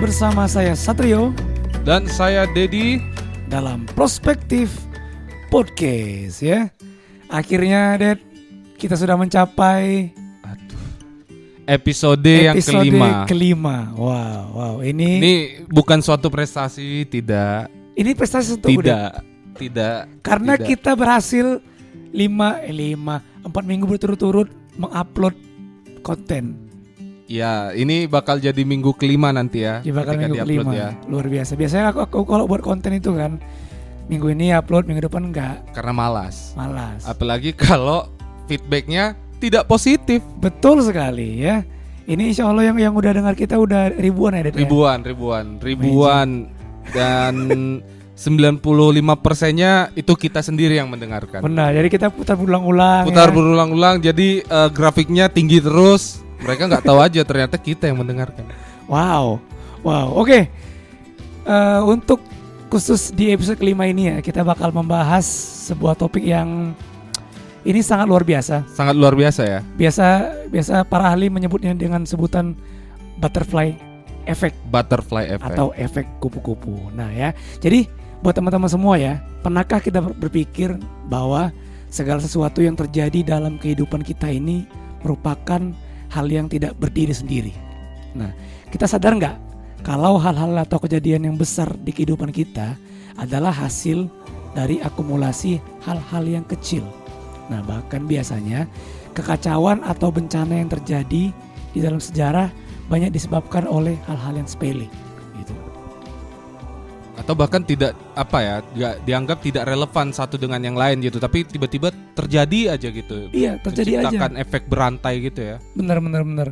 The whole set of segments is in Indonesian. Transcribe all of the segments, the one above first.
Bersama saya Satrio Dan saya Dedi dalam Prospektif Podcast ya. Akhirnya, Ded, kita sudah mencapai episode, yang episode kelima. kelima. Wow, wow. Ini ini, Ini bukan suatu prestasi, tidak, prestasi untuk tidak, tidak. Karena tidak. kita berhasil lima, eh, lima, empat minggu berturut-turut mengupload konten. Ya, ini bakal jadi minggu kelima nanti ya. Di bakal minggu kelima. ya. Luar biasa. Biasanya aku, aku kalau buat konten itu kan minggu ini upload, minggu depan enggak. Karena malas. Malas. Apalagi kalau feedbacknya tidak positif. Betul sekali ya. Ini insya Allah yang yang udah dengar kita udah ribuan ya, ya? Ribuan, ribuan, ribuan dan 95 persennya itu kita sendiri yang mendengarkan. Benar. Jadi kita putar berulang-ulang. Putar ya. berulang-ulang, jadi eh, grafiknya tinggi terus. Mereka nggak tahu aja ternyata kita yang mendengarkan. Wow, wow. Oke. Eh, untuk khusus di episode kelima ini ya, kita bakal membahas sebuah topik yang ini sangat luar biasa. Sangat luar biasa ya. Biasa, biasa para ahli menyebutnya dengan sebutan butterfly effect Butterfly effect. atau efek kupu-kupu. Nah ya, jadi buat teman-teman semua ya, pernahkah kita ber- berpikir bahwa segala sesuatu yang terjadi dalam kehidupan kita ini merupakan hal yang tidak berdiri sendiri. Nah, kita sadar nggak kalau hal-hal atau kejadian yang besar di kehidupan kita adalah hasil dari akumulasi hal-hal yang kecil. Nah, bahkan biasanya kekacauan atau bencana yang terjadi di dalam sejarah banyak disebabkan oleh hal-hal yang sepele. Atau bahkan tidak apa ya, nggak dianggap tidak relevan satu dengan yang lain gitu, tapi tiba-tiba terjadi aja gitu. Iya, terjadi aja. Menciptakan efek berantai gitu ya. Bener bener bener.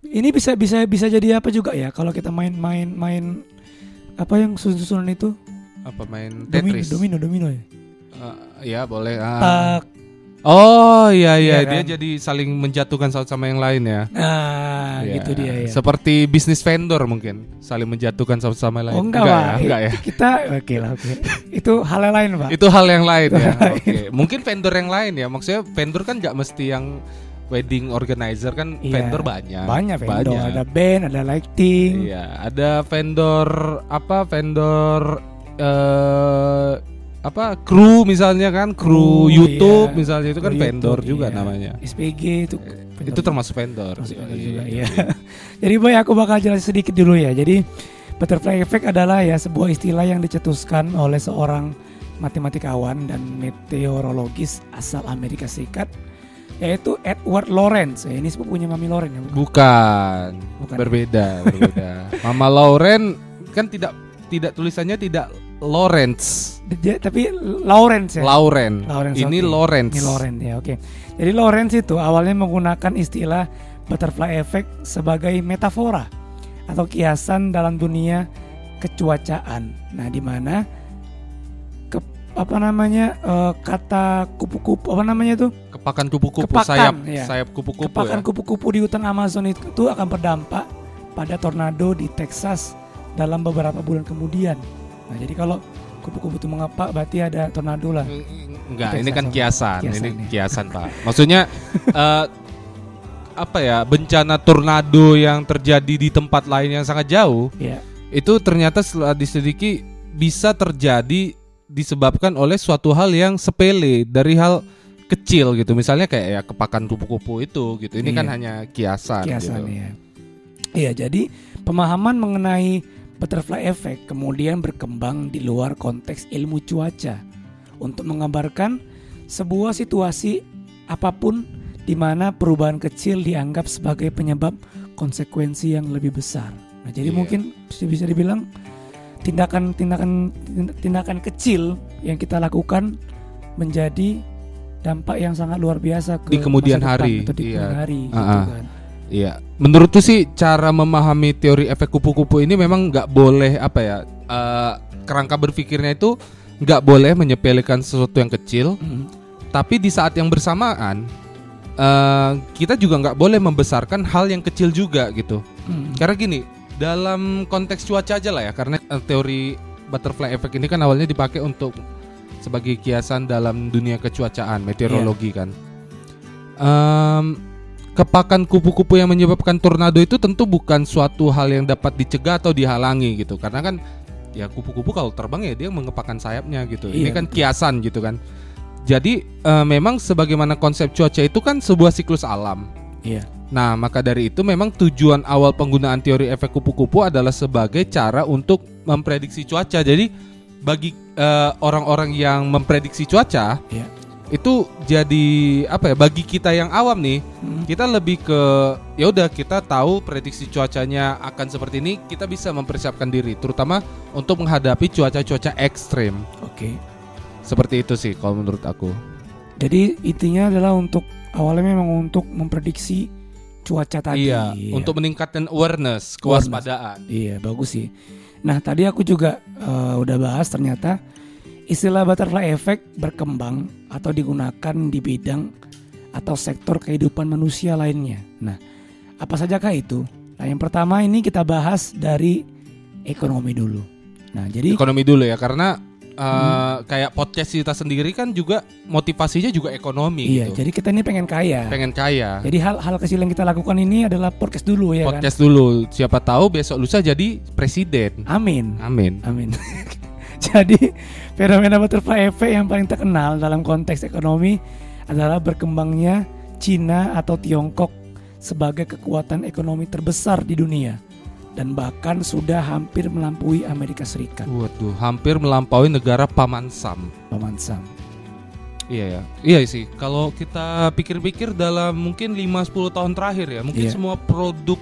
Ini bisa bisa bisa jadi apa juga ya kalau kita main-main main apa yang susun-susunan itu Apa main domino Tetris? domino domino ya. Eh, ya boleh. ah. Tak. Oh iya iya, Iya dia kan? jadi saling menjatuhkan satu sama yang lain ya. Nah, Iya. gitu dia ya. Seperti bisnis vendor mungkin saling menjatuhkan satu sama yang lain. Oh enggak, ya, Pak. enggak ya. Kita oke lah oke. Itu hal yang lain, Pak. Itu hal yang lain ya. Oke. Mungkin vendor yang lain ya. Maksudnya vendor kan nggak mesti yang wedding organizer kan Iya. vendor banyak. Banyak vendor, Banyak. ada band, ada lighting. Iya, ada vendor apa vendor eh apa kru misalnya kan kru Kru, YouTube iya. misalnya itu kan Kru vendor YouTube, juga iya. namanya. SPG itu Itu termasuk vendor. termasuk vendor Iya, juga iya. ya. Jadi boy aku bakal jelasin sedikit dulu ya. Jadi butterfly effect adalah ya sebuah istilah yang dicetuskan oleh seorang matematikawan dan meteorologis asal Amerika Serikat yaitu Edward Lorenz. Ya, ini sepupunya Mami Loren ya. bukan? Bukan. Bukan. Berbeda, berbeda. Mama Lauren kan tidak tidak tulisannya tidak Lawrence. Dia- tapi Lawrence ya. Lauren. Lawrence, Ini oke. Lawrence. Ini Lorenz ya, oke. Jadi Lorenz itu awalnya menggunakan istilah butterfly effect sebagai metafora atau kiasan dalam dunia kecuacaan. Nah, di mana ke, apa namanya eh, kata kupu-kupu apa namanya itu Kepakan kupu-kupu sayap iya. sayap kupu-kupu kepakan ya. kupu-kupu di hutan Amazon itu, itu akan berdampak pada tornado di Texas dalam beberapa bulan kemudian. Nah, jadi kalau kupu-kupu itu mengepak berarti ada tornado lah. Enggak, ini kan kiasan. kiasan. Ini ya. kiasan, Pak. Maksudnya eh, apa ya? Bencana tornado yang terjadi di tempat lain yang sangat jauh Ya, itu ternyata setelah diselidiki bisa terjadi disebabkan oleh suatu hal yang sepele dari hal kecil gitu. Misalnya kayak ya kepakan kupu-kupu itu gitu. Ini kan Iya. hanya kiasan, kiasan gitu. ya. Iya, jadi pemahaman mengenai butterfly effect kemudian berkembang di luar konteks ilmu cuaca untuk menggambarkan sebuah situasi apa pun di mana perubahan kecil dianggap sebagai penyebab konsekuensi yang lebih besar. Nah, jadi Iya. mungkin bisa dibilang tindakan-tindakan tindakan kecil yang kita lakukan menjadi dampak yang sangat luar biasa ke Di kemudian hari, atau di iya. kemudian hari gitu Ah, ah. kan. Iya, menurutku sih cara memahami teori efek kupu-kupu ini memang nggak boleh apa ya eh, kerangka berpikirnya itu nggak boleh menyepelekan sesuatu yang kecil, Mm. tapi di saat yang bersamaan eh, kita juga nggak boleh membesarkan hal yang kecil juga gitu. Mm. Karena gini, dalam konteks cuaca aja lah ya, karena eh, teori butterfly effect ini kan awalnya dipakai untuk sebagai kiasan dalam dunia kecuacaan meteorologi kan. Em, kepakan kupu-kupu yang menyebabkan tornado itu tentu bukan suatu hal yang dapat dicegah atau dihalangi gitu. Karena kan ya kupu-kupu kalau terbang ya dia mengepakkan sayapnya gitu. Ini Iya, kan kiasan gitu kan. Jadi eh, memang sebagaimana konsep cuaca itu kan sebuah siklus alam. Iya. Nah, maka dari itu memang tujuan awal penggunaan teori efek kupu-kupu adalah sebagai cara untuk memprediksi cuaca. Jadi bagi eh, orang-orang yang memprediksi cuaca, Iya. Itu jadi apa ya? Bagi kita yang awam nih, Hmm. kita lebih ke ya udah kita tahu prediksi cuacanya akan seperti ini, kita bisa mempersiapkan diri, terutama untuk menghadapi cuaca-cuaca ekstrim. Oke. Seperti itu sih kalau menurut aku. Jadi intinya adalah untuk awalnya memang untuk memprediksi cuaca tadi. Iya, untuk meningkatkan awareness, kewaspadaan. Iya, bagus sih. Nah, tadi aku juga eh, udah bahas ternyata istilah butterfly effect berkembang atau digunakan di bidang atau sektor kehidupan manusia lainnya. Nah, apa sajakah itu? Nah, yang pertama ini kita bahas dari ekonomi dulu. Nah, jadi ekonomi dulu ya karena uh, kayak podcast kita sendiri kan juga motivasinya juga ekonomi iya, gitu. jadi kita ini pengen kaya. pengen kaya. Jadi hal-hal kecil yang kita lakukan ini adalah podcast dulu ya kan. podcast dulu. Siapa tahu besok lusa jadi presiden. Amin. Amin. Amin. Jadi fenomena butterfly effect yang paling terkenal dalam konteks ekonomi adalah berkembangnya Cina atau Tiongkok sebagai kekuatan ekonomi terbesar di dunia dan bahkan sudah hampir melampaui Amerika Serikat. Waduh, hampir melampaui negara paman Sam. Paman Sam. Iya ya. Iya sih. Kalau kita pikir-pikir dalam mungkin 5-10 tahun terakhir ya, mungkin Iya. semua produk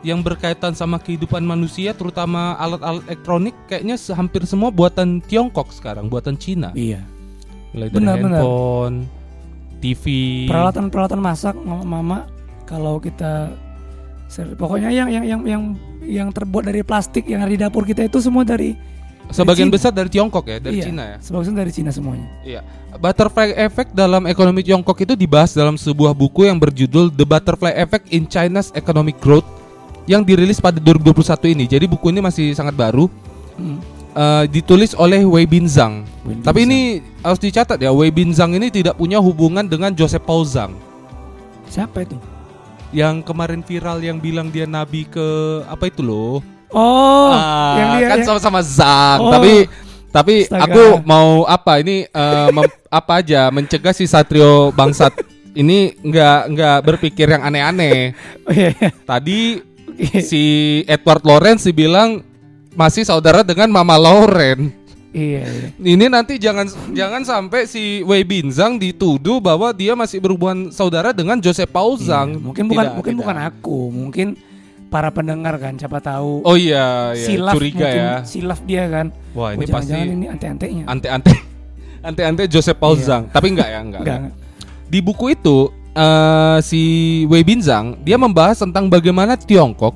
yang berkaitan sama kehidupan manusia, terutama alat-alat elektronik, kayaknya hampir semua buatan Tiongkok sekarang, buatan Cina. Iya. Mulai dari Benar, benar. handphone, TV. Peralatan-peralatan masak mama kalau kita pokoknya yang yang yang yang yang terbuat dari plastik yang ada di dapur kita itu semua dari Sebagian Cina. besar dari Tiongkok ya, dari Iya. Cina ya. sebagian dari Cina semuanya. Iya. Butterfly Effect dalam ekonomi Tiongkok itu dibahas dalam sebuah buku yang berjudul The Butterfly Effect in China's Economic Growth yang dirilis pada 2021 ini. Jadi buku ini masih sangat baru. Hmm. eh, ditulis oleh Wei Binzang. Wei Tapi ini harus dicatat ya, Wei Binzang ini tidak punya hubungan dengan Joseph Paul Zhang Siapa itu? yang kemarin viral yang bilang dia nabi ke apa itu loh. Oh, Ah, yang dia kan yang- sama-sama Zhang, Oh. tapi tapi Astaga. aku mau apa ini mem- apa aja mencegah si Satrio bangsat ini nggak nggak berpikir yang aneh-aneh. Oh, iya, iya. Tadi. si Edward Lawrence dibilang masih saudara dengan Mama Lauren. Iya, iya. Ini nanti jangan jangan sampai si Wei Binzang dituduh bahwa dia masih berhubungan saudara dengan Joseph Paul Zhang. Iya, Mungkin bukan Tidak, mungkin tidak. bukan aku, mungkin para pendengar kan siapa tahu Oh iya, iya. silaf curiga mungkin ya. silaf dia kan. Wah, ini oh, pasti jangan-jangan ini ante-antenya. ante-ante ante-ante Joseph Paul Iya. Zhang. Tapi enggak ya, enggak. enggak. Di buku itu eh, si Wei Binzang dia membahas tentang bagaimana Tiongkok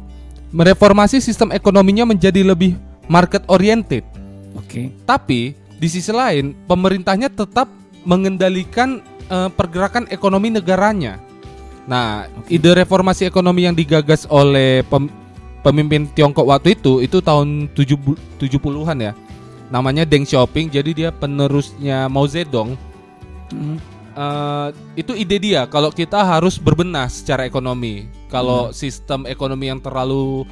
mereformasi sistem ekonominya menjadi lebih market oriented. Oke. Tapi di sisi lain pemerintahnya tetap mengendalikan eh, pergerakan ekonomi negaranya. Nah, Oke. ide reformasi ekonomi yang digagas oleh pem- pemimpin Tiongkok waktu itu itu tahun 70 70-an ya. Namanya Deng Xiaoping. Jadi dia penerusnya Mao Zedong. Hmm. Eh, itu ide dia kalau kita harus berbenah secara ekonomi. Kalau sistem ekonomi yang terlalu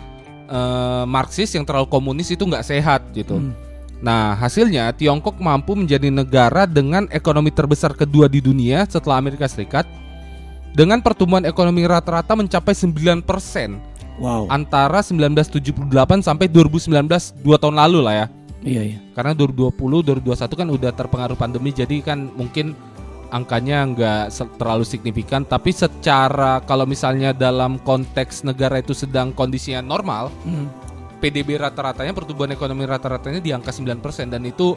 eh, Marxis, yang terlalu komunis itu nggak sehat gitu. Hmm. Nah, hasilnya Tiongkok mampu menjadi negara dengan ekonomi terbesar kedua di dunia setelah Amerika Serikat dengan pertumbuhan ekonomi rata-rata mencapai 9% Wow. antara 1978 sampai 2019 dua tahun lalu lah ya. Iya, iya. Karena 2020 2021 kan udah terpengaruh pandemi jadi kan mungkin angkanya nggak terlalu signifikan tapi secara kalau misalnya dalam konteks negara itu sedang kondisinya normal Hmm. PDB rata-ratanya pertumbuhan ekonomi rata-ratanya di angka 9% dan itu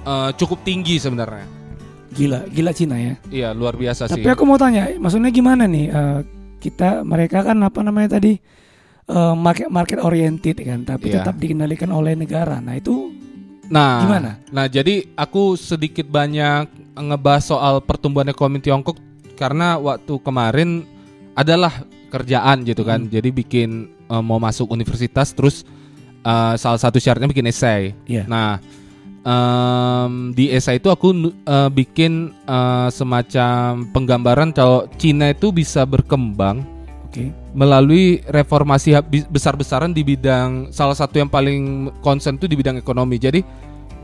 eh, cukup tinggi sebenarnya. Gila, gila Cina ya. Iya, luar biasa sih. Tapi aku mau tanya, maksudnya gimana nih? eh, kita mereka kan apa namanya tadi eh, market market oriented kan, tapi Iya. tetap dikendalikan oleh negara. Nah itu Nah, Gimana? Nah, jadi aku sedikit banyak ngebahas soal pertumbuhan ekonomi Tiongkok karena waktu kemarin adalah kerjaan gitu kan. Hmm. Jadi bikin eh, mau masuk universitas terus eh, salah satu syaratnya bikin esai. Iya. Nah, em, di esai itu aku eh, bikin eh, semacam penggambaran kalau Cina itu bisa berkembang Oke. melalui reformasi besar-besaran di bidang salah satu yang paling konsen itu di bidang ekonomi. Jadi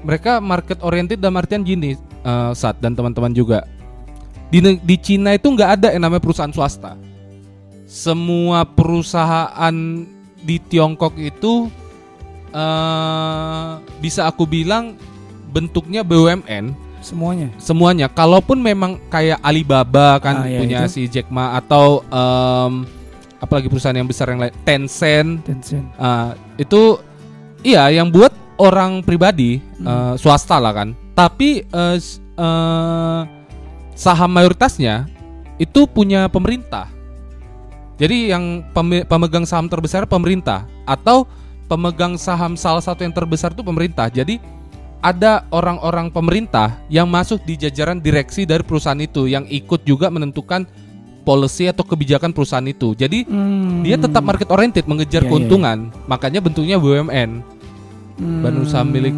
mereka market oriented dalam artian gini, eh, saat dan teman-teman juga di di Cina itu nggak ada yang namanya perusahaan swasta. Semua perusahaan di Tiongkok itu eh, bisa aku bilang bentuknya BUMN Semuanya. semuanya. Kalaupun memang kayak Alibaba kan Ah, ya, punya itu. si Jack Ma atau em, apalagi perusahaan yang besar yang lain Tencent Tencent. ah, itu iya yang buat orang pribadi Hmm. eh, swasta lah kan. Tapi s- eh, saham mayoritasnya itu punya pemerintah. Jadi yang peme- pemegang saham terbesar pemerintah atau pemegang saham salah satu yang terbesar itu pemerintah. Jadi ada orang-orang pemerintah yang masuk di jajaran direksi dari perusahaan itu yang ikut juga menentukan policy atau kebijakan perusahaan itu. Jadi Hmm. dia tetap market oriented mengejar Iya, iya, keuntungan. Makanya bentuknya BUMN, Hmm. badan usaha milik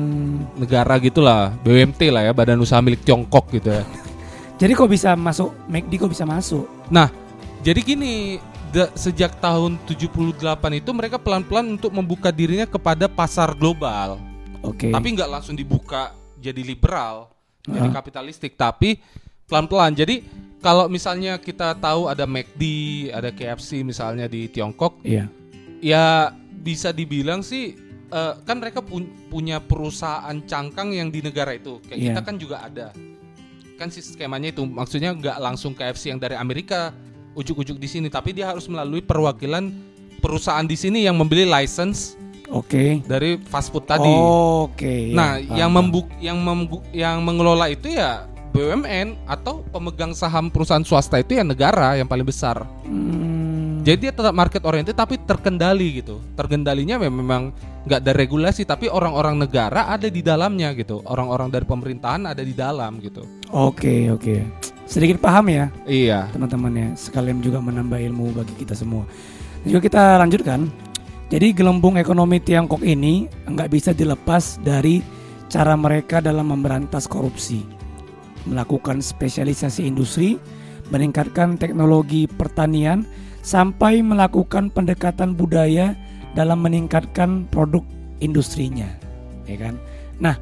negara gitulah, BUMT lah ya, badan usaha milik Tiongkok gitu ya. Jadi kok bisa masuk McD kok bisa masuk? Nah, jadi gini, da- sejak tahun 78 itu mereka pelan-pelan untuk membuka dirinya kepada pasar global. Oke. Tapi nggak langsung dibuka jadi liberal, jadi Ah. kapitalistik, tapi pelan-pelan. Jadi kalau misalnya kita tahu ada McD, ada KFC misalnya di Tiongkok, Iya. ya bisa dibilang sih eh, kan mereka pun- punya perusahaan cangkang yang di negara itu. Kayak Iya. kita kan juga ada. Kan sih skemanya itu maksudnya nggak langsung KFC yang dari Amerika ujuk-ujuk di sini, tapi dia harus melalui perwakilan perusahaan di sini yang membeli license Oke. dari fast food tadi. Oke. ya, nah, paham, yang membuk yang membu- yang mengelola itu ya BUMN atau pemegang saham perusahaan swasta itu ya negara yang paling besar. Hmm. Jadi dia tetap market oriented tapi terkendali gitu. Terkendalinya mem- memang nggak ada regulasi tapi orang-orang negara ada di dalamnya gitu. Orang-orang dari pemerintahan ada di dalam gitu. Oke, oke. Sedikit paham ya, Iya. teman-teman ya. Sekalian juga menambah ilmu bagi kita semua. Dan juga kita lanjutkan. Jadi gelembung ekonomi Tiongkok ini nggak bisa dilepas dari cara mereka dalam memberantas korupsi, melakukan spesialisasi industri, meningkatkan teknologi pertanian, sampai melakukan pendekatan budaya dalam meningkatkan produk industrinya, ya kan? Nah,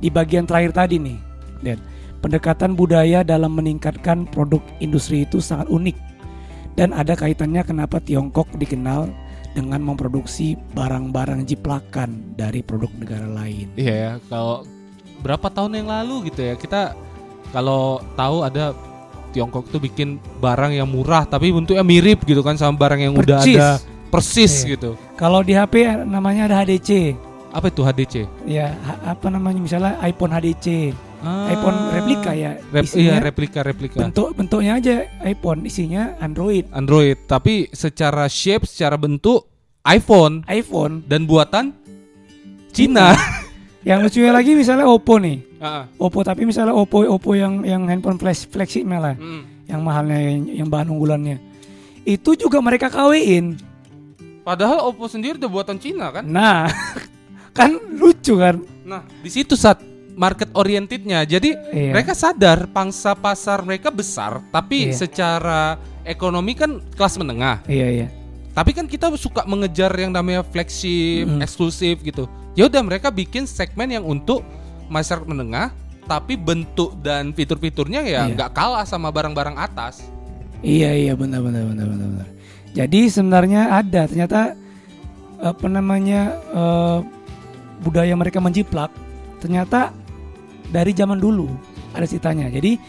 di bagian terakhir tadi nih, Dan pendekatan budaya dalam meningkatkan produk industri itu sangat unik dan ada kaitannya kenapa Tiongkok dikenal dengan memproduksi barang-barang jiplakan dari produk negara lain. Iya ya. Kalau berapa tahun yang lalu gitu ya kita kalau tahu ada Tiongkok tuh bikin barang yang murah tapi bentuknya mirip gitu kan sama barang yang udah Percis. ada persis Iya. gitu. Kalau di HP namanya ada HDC. Apa itu HDC? Ya, apa namanya misalnya iPhone HDC, Ah, iPhone replika ya. Rep- iya replika replika. bentuk bentuknya aja iPhone, isinya Android. Android tapi secara shape secara bentuk iPhone iPhone. dan buatan Cina. Yang lucunya lagi misalnya Oppo nih. Ah, Oppo tapi misalnya Oppo Oppo yang yang handphone flash flagship malah mm. yang mahalnya yang, yang bahan unggulannya. Itu juga mereka kawin. Padahal Oppo sendiri udah buatan Cina kan. Nah, kan lucu kan? Nah di situ saat market orientednya. Jadi Iya. mereka sadar pangsa pasar mereka besar, tapi Iya. secara ekonomi kan kelas menengah. Iya iya. Tapi kan kita suka mengejar yang namanya flagship, Mm. eksklusif gitu. Ya udah mereka bikin segmen yang untuk masyarakat menengah, tapi bentuk dan fitur-fiturnya ya Iya. nggak kalah sama barang-barang atas. Iya iya benar benar benar benar benar. Jadi sebenarnya ada ternyata apa namanya eh, budaya mereka menjiplak ternyata dari zaman dulu ada ceritanya. Jadi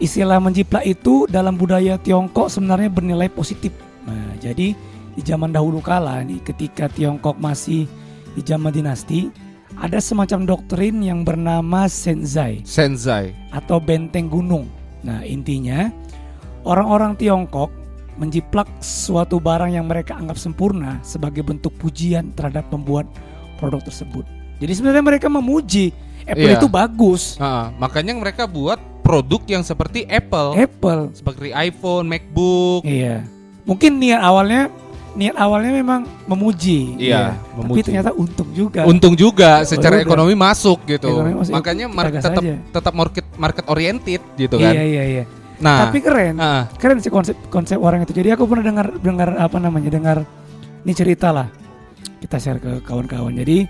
istilah menjiplak itu dalam budaya Tiongkok sebenarnya bernilai positif. Nah, jadi di zaman dahulu kala nih ketika Tiongkok masih di zaman dinasti ada semacam doktrin yang bernama Senzai Senzai. atau benteng gunung. Nah, intinya orang-orang Tiongkok menjiplak suatu barang yang mereka anggap sempurna sebagai bentuk pujian terhadap pembuat produk tersebut. Jadi sebenarnya mereka memuji Apple Iya. itu bagus. Ah, makanya mereka buat produk yang seperti Apple, Apple. seperti iPhone, MacBook. Iya. Mungkin niat awalnya niat awalnya memang memuji. Iya, Tapi memuji. ternyata untung juga. Untung juga secara juga. ekonomi masuk gitu. Ekonomi masuk. Makanya mar- Jaga tetap tetap market market oriented gitu kan. Iya iya iya. Nah, Tapi keren. ah, Keren sih konsep konsep orang itu. Jadi aku pernah dengar dengar apa namanya? Dengar ini cerita lah. Kita share ke kawan-kawan. Jadi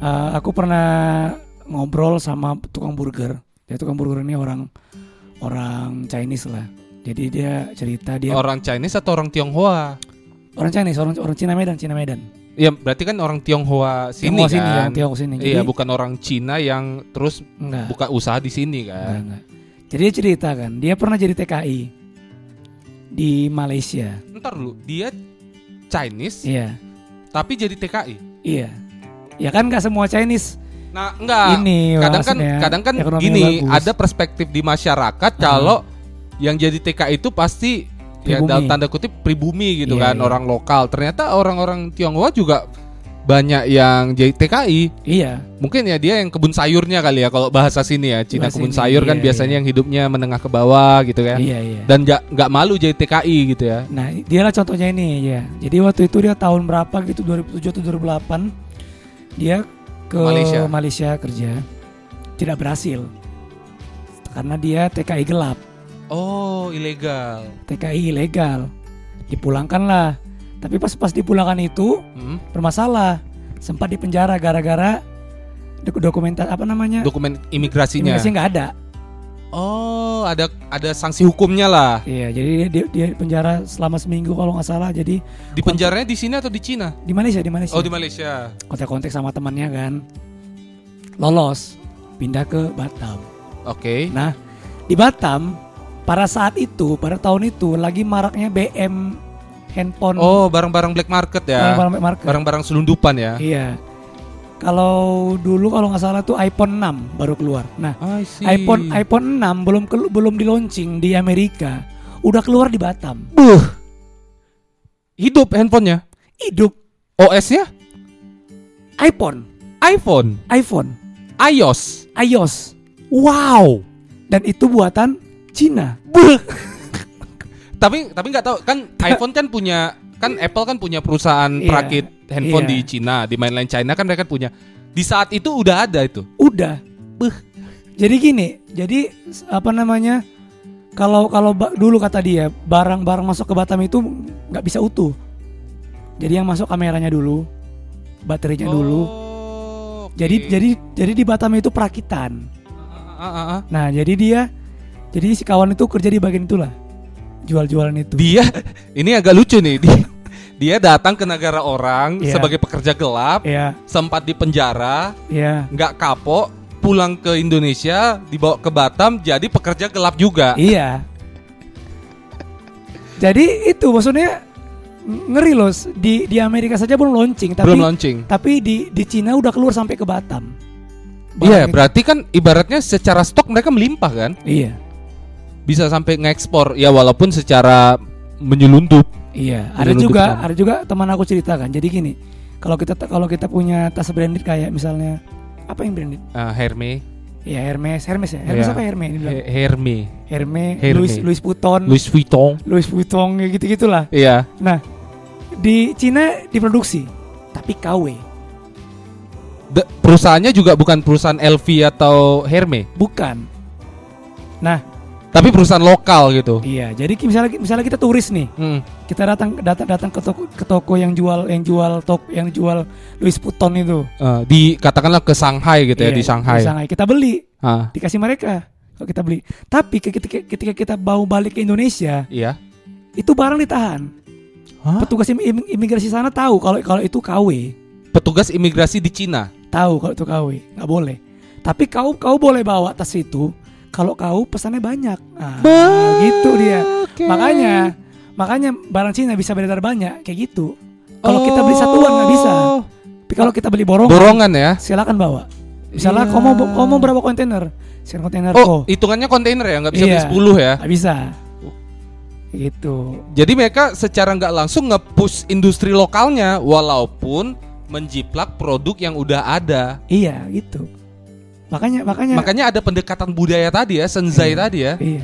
eh, aku pernah ngobrol sama tukang burger. Ya tukang burger ini orang orang Chinese lah. Jadi dia cerita dia orang Chinese atau orang Tionghoa? Orang Chinese, orang orang Cina Medan, Cina Medan. Iya, berarti kan orang Tionghoa sini Tionghoa sini kan. yang Tionghoa sini. Jadi, Iya, bukan orang Cina yang terus enggak, buka usaha di sini enggak, kan. enggak. Jadi dia cerita kan, dia pernah jadi TKI di Malaysia. Ntar dulu, dia Chinese Iya, tapi jadi TKI. iya. Ya kan nggak semua Chinese Nah, enggak. ini kadang kan kadang kan gini, bagus. ada perspektif di masyarakat kalau yang jadi TKI itu pasti ya Pribumi. dalam tanda kutip pribumi gitu Iya, kan, iya. orang lokal. Ternyata orang-orang Tionghoa juga banyak yang jadi TKI. Iya, Mungkin ya dia yang kebun sayurnya kali ya kalau bahasa sini ya. Cina Bahasa kebun sayur kan iya, biasanya iya. yang hidupnya menengah ke bawah gitu kan. iya, iya. Dan nggak nggak malu jadi TKI gitu ya. Nah, dia lah contohnya ini ya. Jadi waktu itu dia tahun berapa gitu 2007 atau 2008 dia ke Malaysia. Malaysia kerja. Tidak berhasil. Karena dia TKI gelap, Oh, ilegal. TKI ilegal. Dipulangkan lah. Tapi pas pas dipulangkan itu Hmm? bermasalah. Sempat dipenjara gara-gara dok- dokumentas apa namanya? Dokumen imigrasinya. Imigrasi nggak ada. Oh, ada ada sanksi hukumnya lah. Iya, jadi dia, dia, dia penjara selama seminggu kalau nggak salah. Jadi Di penjaranya di sini atau di Cina? di Malaysia, di Malaysia. Oh, di Malaysia. kontak-kontak sama temannya kan lolos pindah ke Batam. Oke. Nah di Batam pada saat itu pada tahun itu lagi maraknya BM handphone Oh, barang-barang black market ya. barang-barang market. Barang-barang selundupan ya. Iya. Kalau dulu kalau nggak salah tuh iPhone 6 baru keluar. Nah iPhone iPhone 6 belum belum di launching di Amerika, udah keluar di Batam. Buh. Hidup handphonenya. Hidup OS-nya iPhone, iPhone, iPhone, iOS. iOS Wow. dan itu buatan Cina. Tapi tapi nggak tahu kan iPhone kan punya kan Apple kan punya perusahaan Iya, perakit handphone iya. di Cina, di mainland China kan mereka punya. Di saat itu udah ada itu. Udah. Jadi gini, jadi apa namanya? Kalau kalau dulu kata dia barang-barang masuk ke Batam itu nggak bisa utuh. Jadi yang masuk kameranya dulu, baterainya dulu. Oh, oke. Jadi jadi jadi di Batam itu perakitan. Ah, ah, ah. Nah jadi dia jadi si kawan itu kerja di bagian itulah jual-jualan itu. dia ini agak lucu nih. Dia, dia datang ke negara orang Iya. sebagai pekerja gelap, Ya sempat di penjara, ya nggak kapok, pulang ke Indonesia, dibawa ke Batam, jadi pekerja gelap juga. iya. Jadi itu maksudnya ngeri loh di di Amerika saja belum launching tapi Belum launching. tapi di di Cina udah keluar sampai ke Batam. Iya, itu. berarti kan ibaratnya secara stok mereka melimpah kan? Iya, Bisa sampai ngekspor ya walaupun secara menyelundup. iya. Ada juga, ada juga teman aku ceritakan. Jadi gini, kalau kita kalau kita punya tas branded kayak misalnya apa yang branded? Ah, Hermes, Ya Hermes, Hermes ya. Hermes Iya. apa Hermes? Ini Hermes, Hermes, Hermes. Louis Louis Vuitton, Louis Vuitton. Louis Vuitton ya gitu-gitulah. Iya. Nah, di Cina diproduksi tapi KW, De- perusahaannya juga bukan perusahaan LV atau Hermes, bukan. Nah, tapi perusahaan lokal gitu. iya. Jadi misalnya misalnya kita turis nih, Hmm. kita datang datang datang ke toko ke toko yang jual yang jual tok yang jual Louis Vuitton itu. Eh, di katakanlah ke Shanghai gitu ya Iya, di Shanghai. Kita beli, Ah, dikasih mereka kalau kita beli. Tapi ketika, ketika kita mau balik ke Indonesia, iya. itu barang ditahan. Hah? Petugas im- imigrasi sana tahu kalau kalau itu KW, Petugas imigrasi di Cina. tahu kalau itu KW, nggak boleh. Tapi kau kau boleh bawa tas itu kalau kau pesannya banyak. Nah, gitu dia. Makanya makanya barang Cina bisa beredar banyak kayak gitu. Kalau kita beli satuan nggak bisa. Oh. Tapi kalau kita beli borongan, Borongan ya. silakan bawa. Misalnya Iya. kau mau kau mau berapa kontainer? Sekian kontainer Oh, oh, hitungannya kontainer ya, nggak bisa Iya. beli 10 ya. nggak bisa. Gitu. Jadi mereka secara nggak langsung nge-push industri lokalnya walaupun menjiplak produk yang udah ada. Iya, gitu. Makanya makanya Makanya ada pendekatan budaya tadi ya, senzai Iya. tadi ya. iya.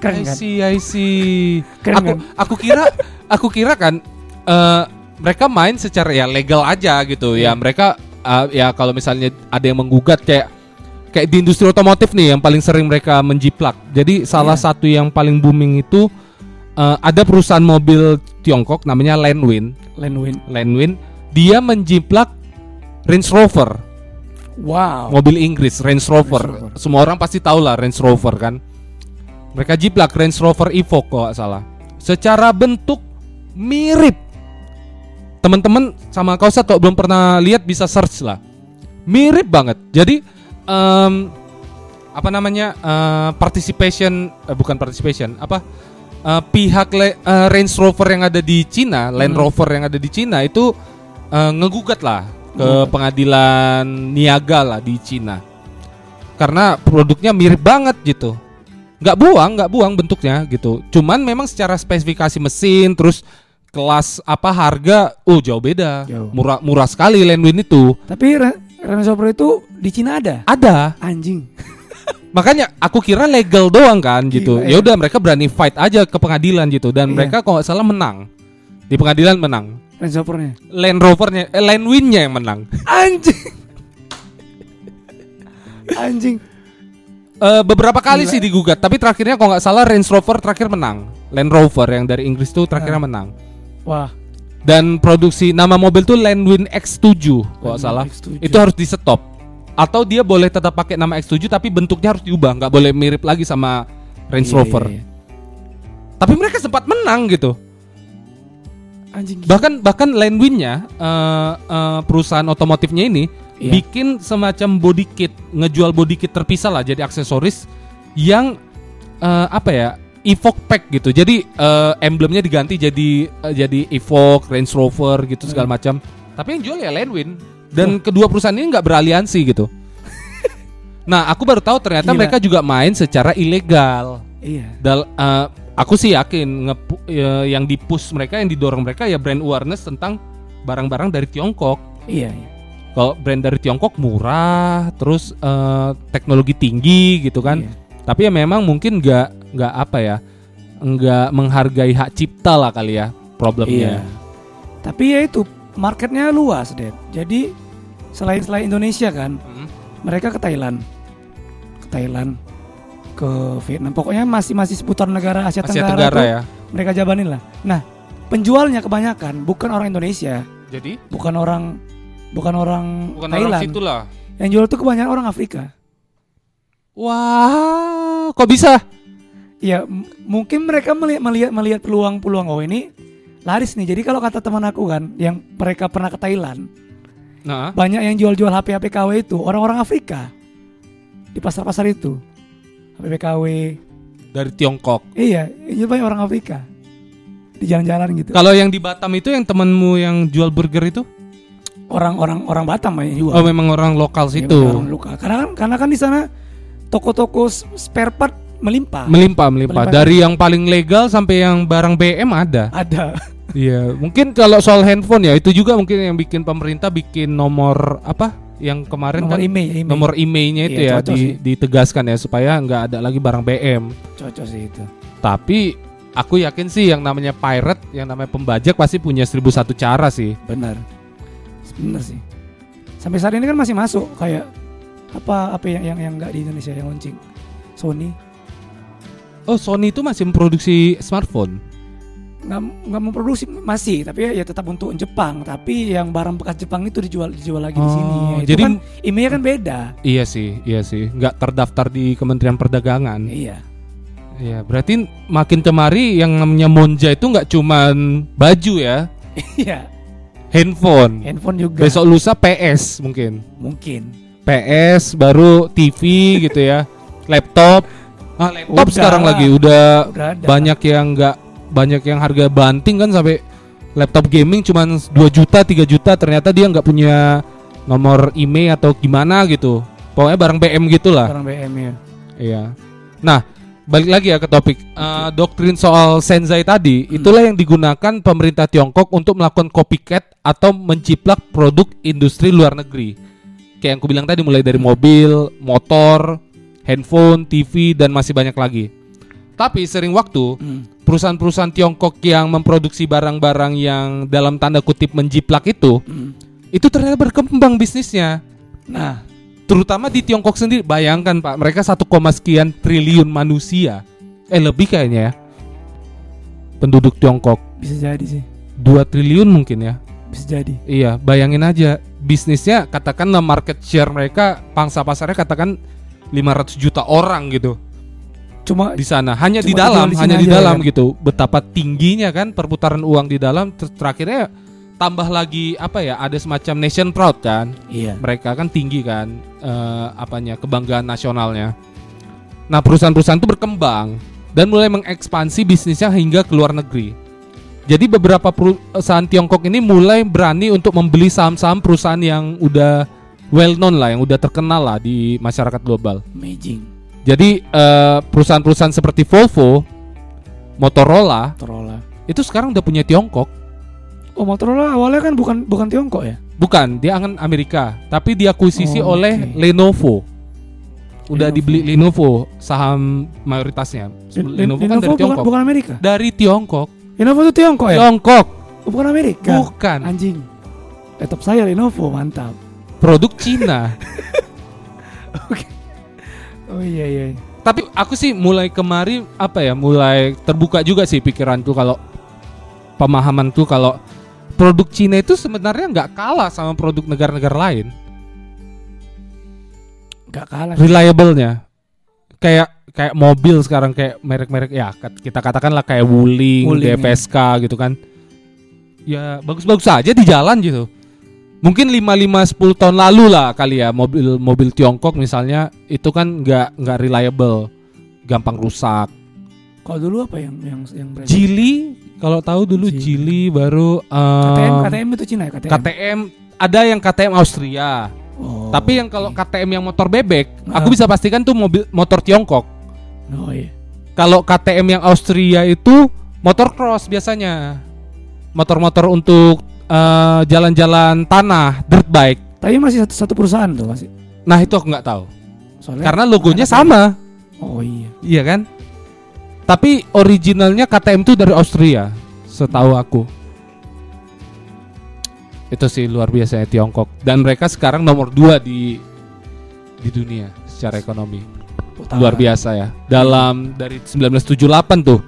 Keren I kan? see, I see. Keren aku kan? aku kira aku kira kan eh, mereka main secara ya legal aja gitu ya Iya. mereka eh, ya kalau misalnya ada yang menggugat kayak kayak di industri otomotif nih yang paling sering mereka menjiplak jadi salah Iya. satu yang paling booming itu eh, ada perusahaan mobil Tiongkok namanya Landwin Landwin. Landwin dia menjiplak Range Rover Wow. mobil Inggris Range Rover. Range Rover. Semua orang pasti tahu lah Range Rover kan. Mereka jiplak Range Rover Evoque kalau nggak salah. Secara bentuk mirip. Teman-teman sama kau kalau belum pernah lihat bisa search lah. Mirip banget. Jadi em, apa namanya eh, participation eh, bukan participation apa eh, pihak le- eh, Range Rover yang ada di Cina, Land Hmm. Rover yang ada di Cina itu eh, ngegugat lah ke Hmm. pengadilan niaga lah di Cina. Karena produknya mirip banget gitu. Nggak buang, nggak buang bentuknya gitu. Cuman memang secara spesifikasi mesin terus kelas apa harga oh jauh beda. Jauh. Murah murah sekali Landwin itu. Tapi Range Rover itu di Cina ada. Ada. Anjing. Makanya aku kira legal doang kan gitu. Gila, Ya ya. udah mereka berani fight aja ke pengadilan gitu dan Iya. mereka kalau nggak salah menang. Di pengadilan menang. Range Rovernya. Land Rovernya eh, Landwinnya yang menang. Anjing. Anjing. Eh, beberapa kali Gila. sih digugat, tapi terakhirnya kalau nggak salah Range Rover terakhir menang. Land Rover yang dari Inggris tuh terakhirnya Ah. menang. Wah. Dan produksi nama mobil tuh Landwin X7 kalau salah. X7. Itu harus di stop. Atau dia boleh tetap pakai nama X7 tapi bentuknya harus diubah, nggak boleh mirip lagi sama Range Iya, Rover. iya, iya. Tapi mereka sempat menang gitu. Anjing. Bahkan bahkan Landwinnya eh, eh, perusahaan otomotifnya ini Iya. bikin semacam body kit, ngejual body kit terpisah lah jadi aksesoris yang eh, apa ya? Evoque pack gitu. Jadi eh, emblemnya diganti jadi eh, jadi Evoque, Range Rover gitu segala Hmm. macam. Tapi yang jual ya Landwin dan kedua perusahaan ini nggak beraliansi gitu. nah, aku baru tahu ternyata Gila. mereka juga main secara ilegal. Iya. Dal, eh, aku sih yakin ngepu- ya, yang dipush mereka, yang didorong mereka ya brand awareness tentang barang-barang dari Tiongkok. Iya, iya. Kalau brand dari Tiongkok murah, terus eh, teknologi tinggi gitu kan. Iya. Tapi ya memang mungkin nggak nggak apa ya, nggak menghargai hak cipta lah kali ya problemnya. Iya. Tapi ya itu marketnya luas, Ded. Jadi selain selain Indonesia kan, Hmm. mereka ke Thailand, ke Thailand, ke Vietnam. Pokoknya masih masih seputar negara Asia, Asia Tenggara, Tenggara ya. mereka jabanin lah. Nah, penjualnya kebanyakan bukan orang Indonesia, Jadi bukan orang bukan orang bukan Thailand. orang situ lah. Yang jual tuh kebanyakan orang Afrika. Wah, kok bisa? Ya mungkin mereka melihat melihat melihat peluang-peluang oh ini laris nih. Jadi kalau kata teman aku kan yang mereka pernah ke Thailand, Nah, banyak yang jual-jual HP HP KW itu orang-orang Afrika di pasar-pasar itu. HP KW. dari Tiongkok. Iya, ini banyak orang Afrika di jalan-jalan gitu. Kalau yang di Batam itu yang temenmu yang jual burger itu? Orang-orang orang Batam banyak jual. Oh, memang orang lokal Iya, situ. orang luka. Karena kan karena kan di sana toko-toko spare part melimpah. Melimpah, melimpah. Melimpah. Dari yang paling legal sampai yang barang BM ada. Ada. Iya, mungkin kalau soal handphone ya itu juga mungkin yang bikin pemerintah bikin nomor apa? Yang kemarin nomor kan email, email. nomor emailnya itu Iya, ya di- sih. ditegaskan ya supaya nggak ada lagi barang BM. cocok sih itu. Tapi aku yakin sih yang namanya pirate, yang namanya pembajak pasti punya seribu satu cara sih. Benar. Benar sih. Sampai saat ini kan masih masuk kayak apa apa yang yang yang enggak di Indonesia yang launching. Sony Oh, Sony itu masih memproduksi smartphone. Nggak memproduksi masih tapi ya, ya tetap untuk Jepang tapi yang barang bekas Jepang itu dijual dijual lagi di Oh, sini Ya, itu jadi- kan emailnya kan beda Iya sih, iya sih. Nggak terdaftar di Kementerian Perdagangan. iya Iya, berarti makin kemari yang namanya Monja itu nggak cuman baju ya, iya handphone. handphone juga Besok lusa PS mungkin. mungkin PS baru TV gitu ya. Laptop. Ah, laptop Udah sekarang lagi udah udah ada banyak yang nggak banyak yang harga banting kan sampai laptop gaming cuman 2 juta 3 juta. Ternyata dia nggak punya nomor email atau gimana gitu. Pokoknya barang BM gitulah. Barang BM ya iya. Nah balik lagi ya ke topik. Eh, doktrin soal senzai tadi Hmm. itulah yang digunakan pemerintah Tiongkok untuk melakukan copycat atau menciplak produk industri luar negeri. Kayak yang aku bilang tadi mulai dari mobil motor handphone TV dan masih banyak lagi. Tapi sering waktu Hmm. Perusahaan-perusahaan Tiongkok yang memproduksi barang-barang yang dalam tanda kutip menjiplak itu, Hmm. itu ternyata berkembang bisnisnya. Nah, Terutama di Tiongkok sendiri, bayangkan Pak, mereka 1, sekian triliun manusia. Eh lebih kayaknya ya. Penduduk Tiongkok bisa jadi sih. 2 triliun mungkin ya. Bisa jadi. Iya, bayangin aja bisnisnya katakanlah market share mereka pangsa pasarnya katakan 500 juta orang gitu Cuma di sana. Hanya di dalam di hanya di aja, dalam kan? gitu. Betapa tingginya kan perputaran uang di dalam. Ter- terakhirnya tambah lagi apa ya ada semacam nation proud kan? Iya. mereka kan tinggi kan? Eh, apanya kebanggaan nasionalnya. Nah perusahaan-perusahaan itu berkembang dan mulai mengekspansi bisnisnya hingga ke luar negeri. Jadi beberapa perusahaan Tiongkok ini mulai berani untuk membeli saham-saham perusahaan yang udah well known lah yang udah terkenal lah di masyarakat global. Amazing. Jadi eh, perusahaan-perusahaan seperti Volvo, Motorola Motorola. itu sekarang udah punya Tiongkok. Oh, Motorola awalnya kan bukan bukan Tiongkok ya? Bukan, dia kan Amerika, tapi diakuisisi Oh, oleh oke. Lenovo. Udah Lenovo. dibeli Lenovo saham mayoritasnya. Lenovo, kan dari bukan, Tiongkok. bukan Amerika. Dari Tiongkok. Lenovo itu Tiongkok ya? Tiongkok, Oh, bukan Amerika. bukan. Anjing. Laptop saya Lenovo, mantap. Produk Cina. Oh iya iya. tapi aku sih mulai kemari apa ya, mulai terbuka juga sih pikiranku kalau pemahaman tuh kalau produk Cina itu sebenarnya nggak kalah sama produk negara-negara lain. Gak kalah. reliable-nya kayak kayak mobil sekarang kayak merek-merek ya kita katakanlah kayak Wuling, Wuling, DFSK gitu kan ya bagus-bagus aja di jalan gitu mungkin 5 5 10 tahun lalu lah kali ya mobil mobil Tiongkok misalnya itu kan nggak nggak reliable gampang rusak Kalau dulu apa yang yang yang berarti? Geely kalau tahu dulu. Geely baru eh, KTM KTM itu Cina ya KTM. KTM ada yang KTM Austria Oh, tapi yang kalau oke. KTM yang motor bebek Ah. aku bisa pastikan tuh mobil motor Tiongkok Oh iya. Kalau KTM yang Austria itu motor cross biasanya. Motor-motor untuk eh, jalan-jalan tanah, dirt bike. Tapi masih satu satu perusahaan tuh masih. Nah, itu aku nggak tahu. Soalnya Karena logonya sama, Oh iya. iya kan? Tapi originalnya KTM itu dari Austria, setahu aku. Itu sih luar biasa ya Tiongkok dan mereka sekarang nomor dua di di dunia secara ekonomi. Utara. luar biasa ya. Dalam dari 1978 tuh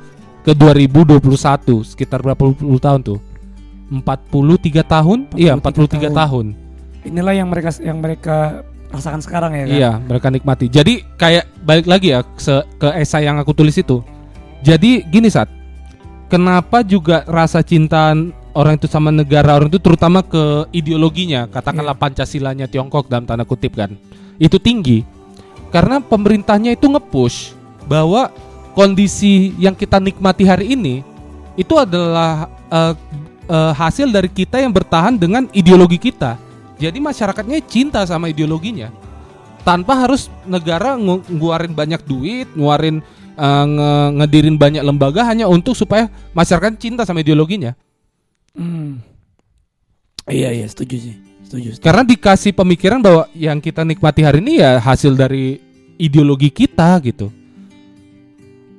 ke 2021 sekitar berapa puluh tahun tuh? 43 tahun? Iya, 43 tahun. tahun. Inilah yang mereka yang mereka rasakan sekarang ya kan. Iya, mereka nikmati. Jadi kayak balik lagi ya ke esai yang aku tulis itu. Jadi gini saat kenapa juga rasa cinta orang itu sama negara orang itu terutama ke ideologinya, katakanlah Pancasilanya Tiongkok dalam tanda kutip kan. Itu tinggi karena pemerintahnya itu nge-push bahwa kondisi yang kita nikmati hari ini itu adalah eh, eh, hasil dari kita yang bertahan dengan ideologi kita. Jadi masyarakatnya cinta sama ideologinya tanpa harus negara ngu- ngeluarin banyak duit, ngeluarin eh, nge- ngedirin banyak lembaga hanya untuk supaya masyarakat cinta sama ideologinya. Hmm. Iya iya setuju sih. Setuju. setuju. Karena dikasih pemikiran bahwa yang kita nikmati hari ini ya hasil dari ideologi kita gitu.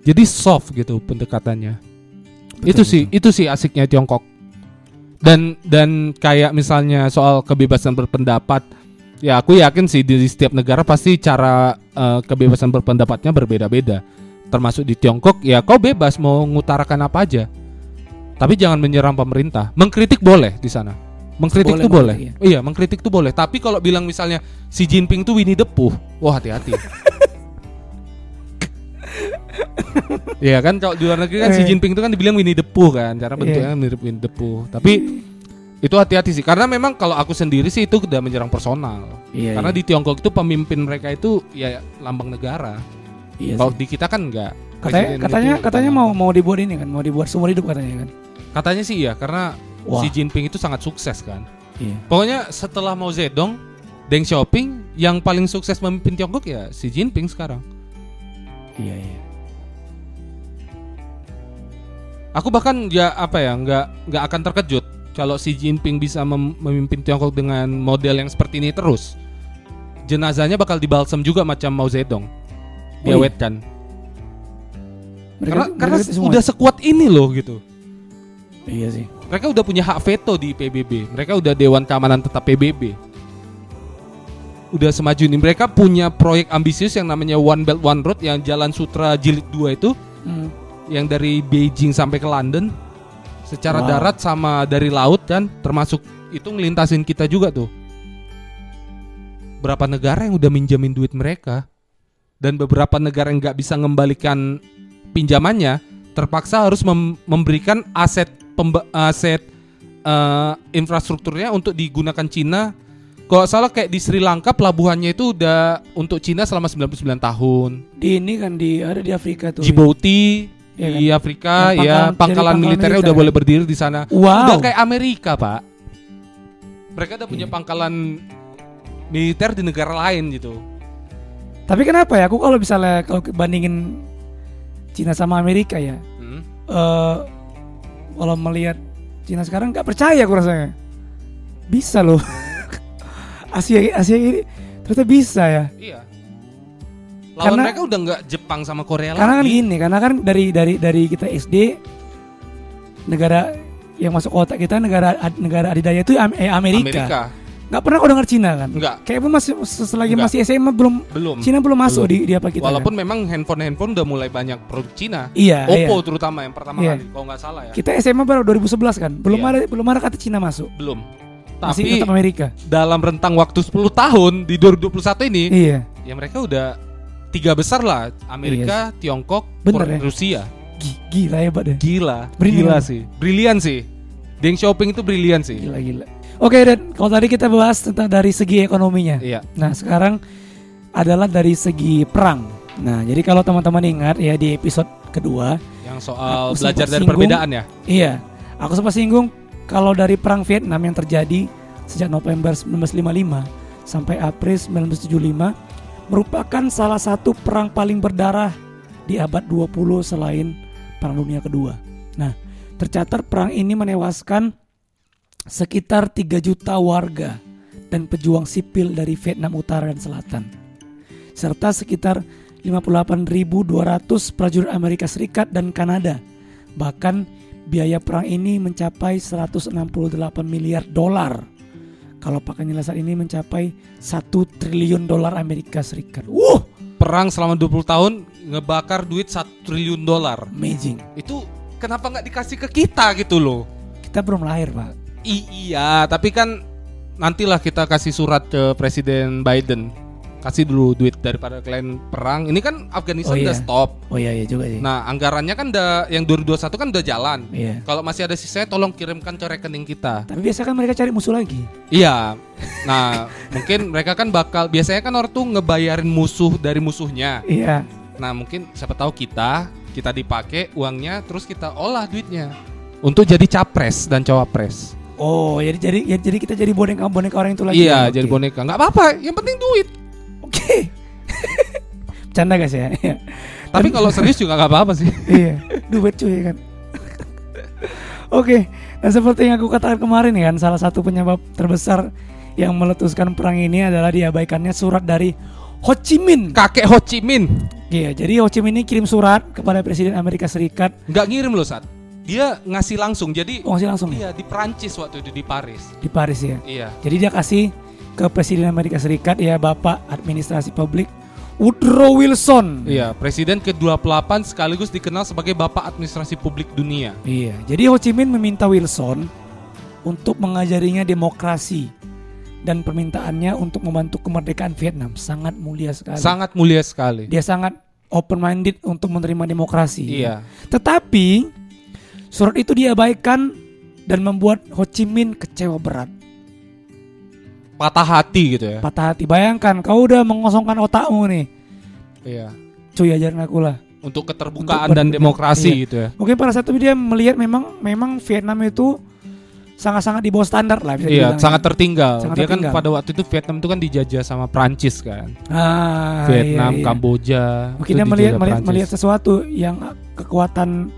Jadi soft gitu pendekatannya. Betul, itu sih betul. itu sih asiknya Tiongkok. Dan dan kayak misalnya soal kebebasan berpendapat, ya aku yakin sih di setiap negara pasti cara eh, kebebasan berpendapatnya berbeda-beda. Termasuk di Tiongkok, ya kau bebas mau mengutarakan apa aja. Tapi jangan menyerang pemerintah. Mengkritik boleh di sana. Mengkritik Boleh, tuh boleh. boleh, Iya, mengkritik tuh boleh. Tapi kalau bilang misalnya Xi Jinping tuh Winnie the Pooh, wah hati-hati. Iya kan kalau di luar negeri kan Xi Eh. Jinping itu kan dibilang Winnie the Pooh kan, cara bentuknya Iya. mirip Winnie the Pooh. Tapi itu hati-hati sih karena memang kalau aku sendiri sih itu udah menyerang personal. Iya. Karena iya. di Tiongkok itu pemimpin mereka itu ya lambang negara. Iya Kalau di kita kan enggak. katanya Presiden katanya itu katanya mau mau dibuat ini kan, mau dibuat seumur hidup katanya kan. Katanya sih iya karena Wah. Xi Jinping itu sangat sukses kan. Iya. Pokoknya setelah Mao Zedong, Deng Xiaoping yang paling sukses memimpin Tiongkok ya Xi Jinping sekarang. Iya iya. Aku bahkan ya apa ya nggak nggak akan terkejut kalau Xi Jinping bisa mem- memimpin Tiongkok dengan model yang seperti ini terus. Jenazahnya bakal dibalsem juga macam Mao Zedong. Oh iya? Diawetkan. Mereka, karena karena mereka udah sekuat ini loh gitu. Iya sih. Mereka udah punya hak veto di PBB. Mereka udah Dewan Keamanan Tetap PBB. Udah semaju ini. Mereka punya proyek ambisius yang namanya One Belt One Road yang Jalan Sutra Jilid 2 itu Hmm. Yang dari Beijing sampai ke London secara Wow. darat sama dari laut kan termasuk itu ngelintasin kita juga tuh. Berapa negara yang udah minjamin duit mereka dan beberapa negara yang nggak bisa mengembalikan pinjamannya terpaksa harus mem- memberikan aset pemba- aset eh, infrastrukturnya untuk digunakan Cina. Kalau salah kayak di Sri Lanka pelabuhannya itu udah untuk Cina selama 99 tahun. Di ini kan di ada di Afrika tuh. Djibouti Iya di Afrika ya pangkalan- jadi pangkalan pangkalan militernya militer udah ya? boleh berdiri di sana. Wow. Udah kayak Amerika, Pak. Mereka udah punya Iya. pangkalan militer di negara lain gitu. Tapi kenapa ya? Aku kalau misalnya kalau bandingin Cina sama Amerika ya, Hmm. eh kalau melihat Cina sekarang nggak percaya aku rasanya. Bisa loh. Asia Asia ini ternyata bisa ya. Iya. Lawan Karena- mereka udah nggak Jepang sama Korea Karena kan lagi. gini, karena kan dari dari dari kita SD negara yang masuk otak kita negara negara adidaya itu eh, Amerika. Amerika Nggak pernah kau dengar Cina kan? Enggak. Kayak pun masih selagi Enggak. masih SMA belum belum. Cina belum masuk Belum. di di apa kita. Walaupun kan? memang handphone-handphone udah mulai banyak produk Cina. iya, iya. Oppo terutama yang pertama Iya. kali kalau nggak salah ya. Kita SMA baru 2011 kan. Belum Iya. ada belum ada kata Cina masuk. Belum. Masih Tapi tetap Amerika. dalam rentang waktu 10 tahun di 2021 ini Iya. ya mereka udah tiga besar lah Amerika, Tiongkok, Bener ya? Rusia. Gi- Gila hebat deh. Gila, Brilian. gila sih, brilian sih. Deng Shopping itu brilian sih. Gila gila. Oke, Dan, kalau tadi kita bahas tentang dari segi ekonominya. Iya, Nah, sekarang adalah dari segi perang. Nah, jadi kalau teman-teman ingat ya di episode kedua, yang soal belajar dari singgung. perbedaan ya. iya, aku sempat singgung kalau dari perang Vietnam yang terjadi sejak November 1955 sampai April 1975 merupakan salah satu perang paling berdarah di abad 20 selain Perang Dunia Kedua. Nah, tercatat perang ini menewaskan sekitar 3 juta warga dan pejuang sipil dari Vietnam Utara dan Selatan. Serta sekitar 58.200 prajurit Amerika Serikat dan Kanada. Bahkan biaya perang ini mencapai 168 miliar dolar. Kalau pakai nilai saat ini mencapai 1 triliun dolar Amerika Serikat. Wuh, Perang selama 20 tahun ngebakar duit 1 triliun dolar. amazing. Itu kenapa nggak dikasih ke kita gitu loh? Kita belum lahir, Pak. I- iya, tapi kan nantilah kita kasih surat ke Presiden Biden. Kasih dulu duit daripada kalian perang. Ini kan Afghanistan Oh, iya. udah stop. Oh iya iya juga sih. Nah, anggarannya kan udah yang 2021 kan udah jalan. Iya. Kalau masih ada sisanya tolong kirimkan ke rekening kita. Tapi biasa kan mereka cari musuh lagi. Iya. Nah, mungkin mereka kan bakal biasanya kan orang tuh ngebayarin musuh dari musuhnya. Iya. Nah, mungkin siapa tahu kita kita dipakai uangnya terus kita olah duitnya untuk jadi capres dan cawapres. Oh, jadi jadi ya, jadi kita jadi boneka boneka orang itu lagi. iya, ya? jadi Oke. boneka. nggak apa-apa, yang penting duit. Canda guys ya. Tapi kalau serius juga nggak apa-apa sih. iya, duit cuy kan. Oke, dan seperti yang aku katakan kemarin ya kan, salah satu penyebab terbesar yang meletuskan perang ini adalah diabaikannya surat dari Ho Chi Minh. Kakek Ho Chi Minh Iya, jadi Ho Chi Minh ini kirim surat kepada Presiden Amerika Serikat. nggak ngirim loh saat. Dia ngasih langsung. Jadi Oh, masih langsung ya? iya di Perancis waktu itu di Paris. di Paris ya. Iya. Jadi dia kasih ke Presiden Amerika Serikat ya Bapak Administrasi Publik Woodrow Wilson. Iya, Presiden ke-28 sekaligus dikenal sebagai Bapak Administrasi Publik Dunia. Iya, jadi Ho Chi Minh meminta Wilson untuk mengajarinya demokrasi dan permintaannya untuk membantu kemerdekaan Vietnam sangat mulia sekali. Sangat mulia sekali. Dia sangat open minded untuk menerima demokrasi. Iya. Tetapi surat itu diabaikan dan membuat Ho Chi Minh kecewa berat, Patah hati gitu ya. patah hati. Bayangkan kau udah mengosongkan otakmu nih. Iya. Cuy ajarin aku lah. Untuk keterbukaan Untuk dan demokrasi iya. gitu ya. Mungkin pada saat itu dia melihat memang memang Vietnam itu sangat-sangat di bawah standar lah bisa Iya, dibilang. sangat tertinggal. Sangat Dia tertinggal. kan pada waktu itu Vietnam itu kan dijajah sama Prancis kan. Ah, Vietnam, iya, iya. Kamboja. Mungkin dia melihat melihat, Prancis. melihat sesuatu yang kekuatan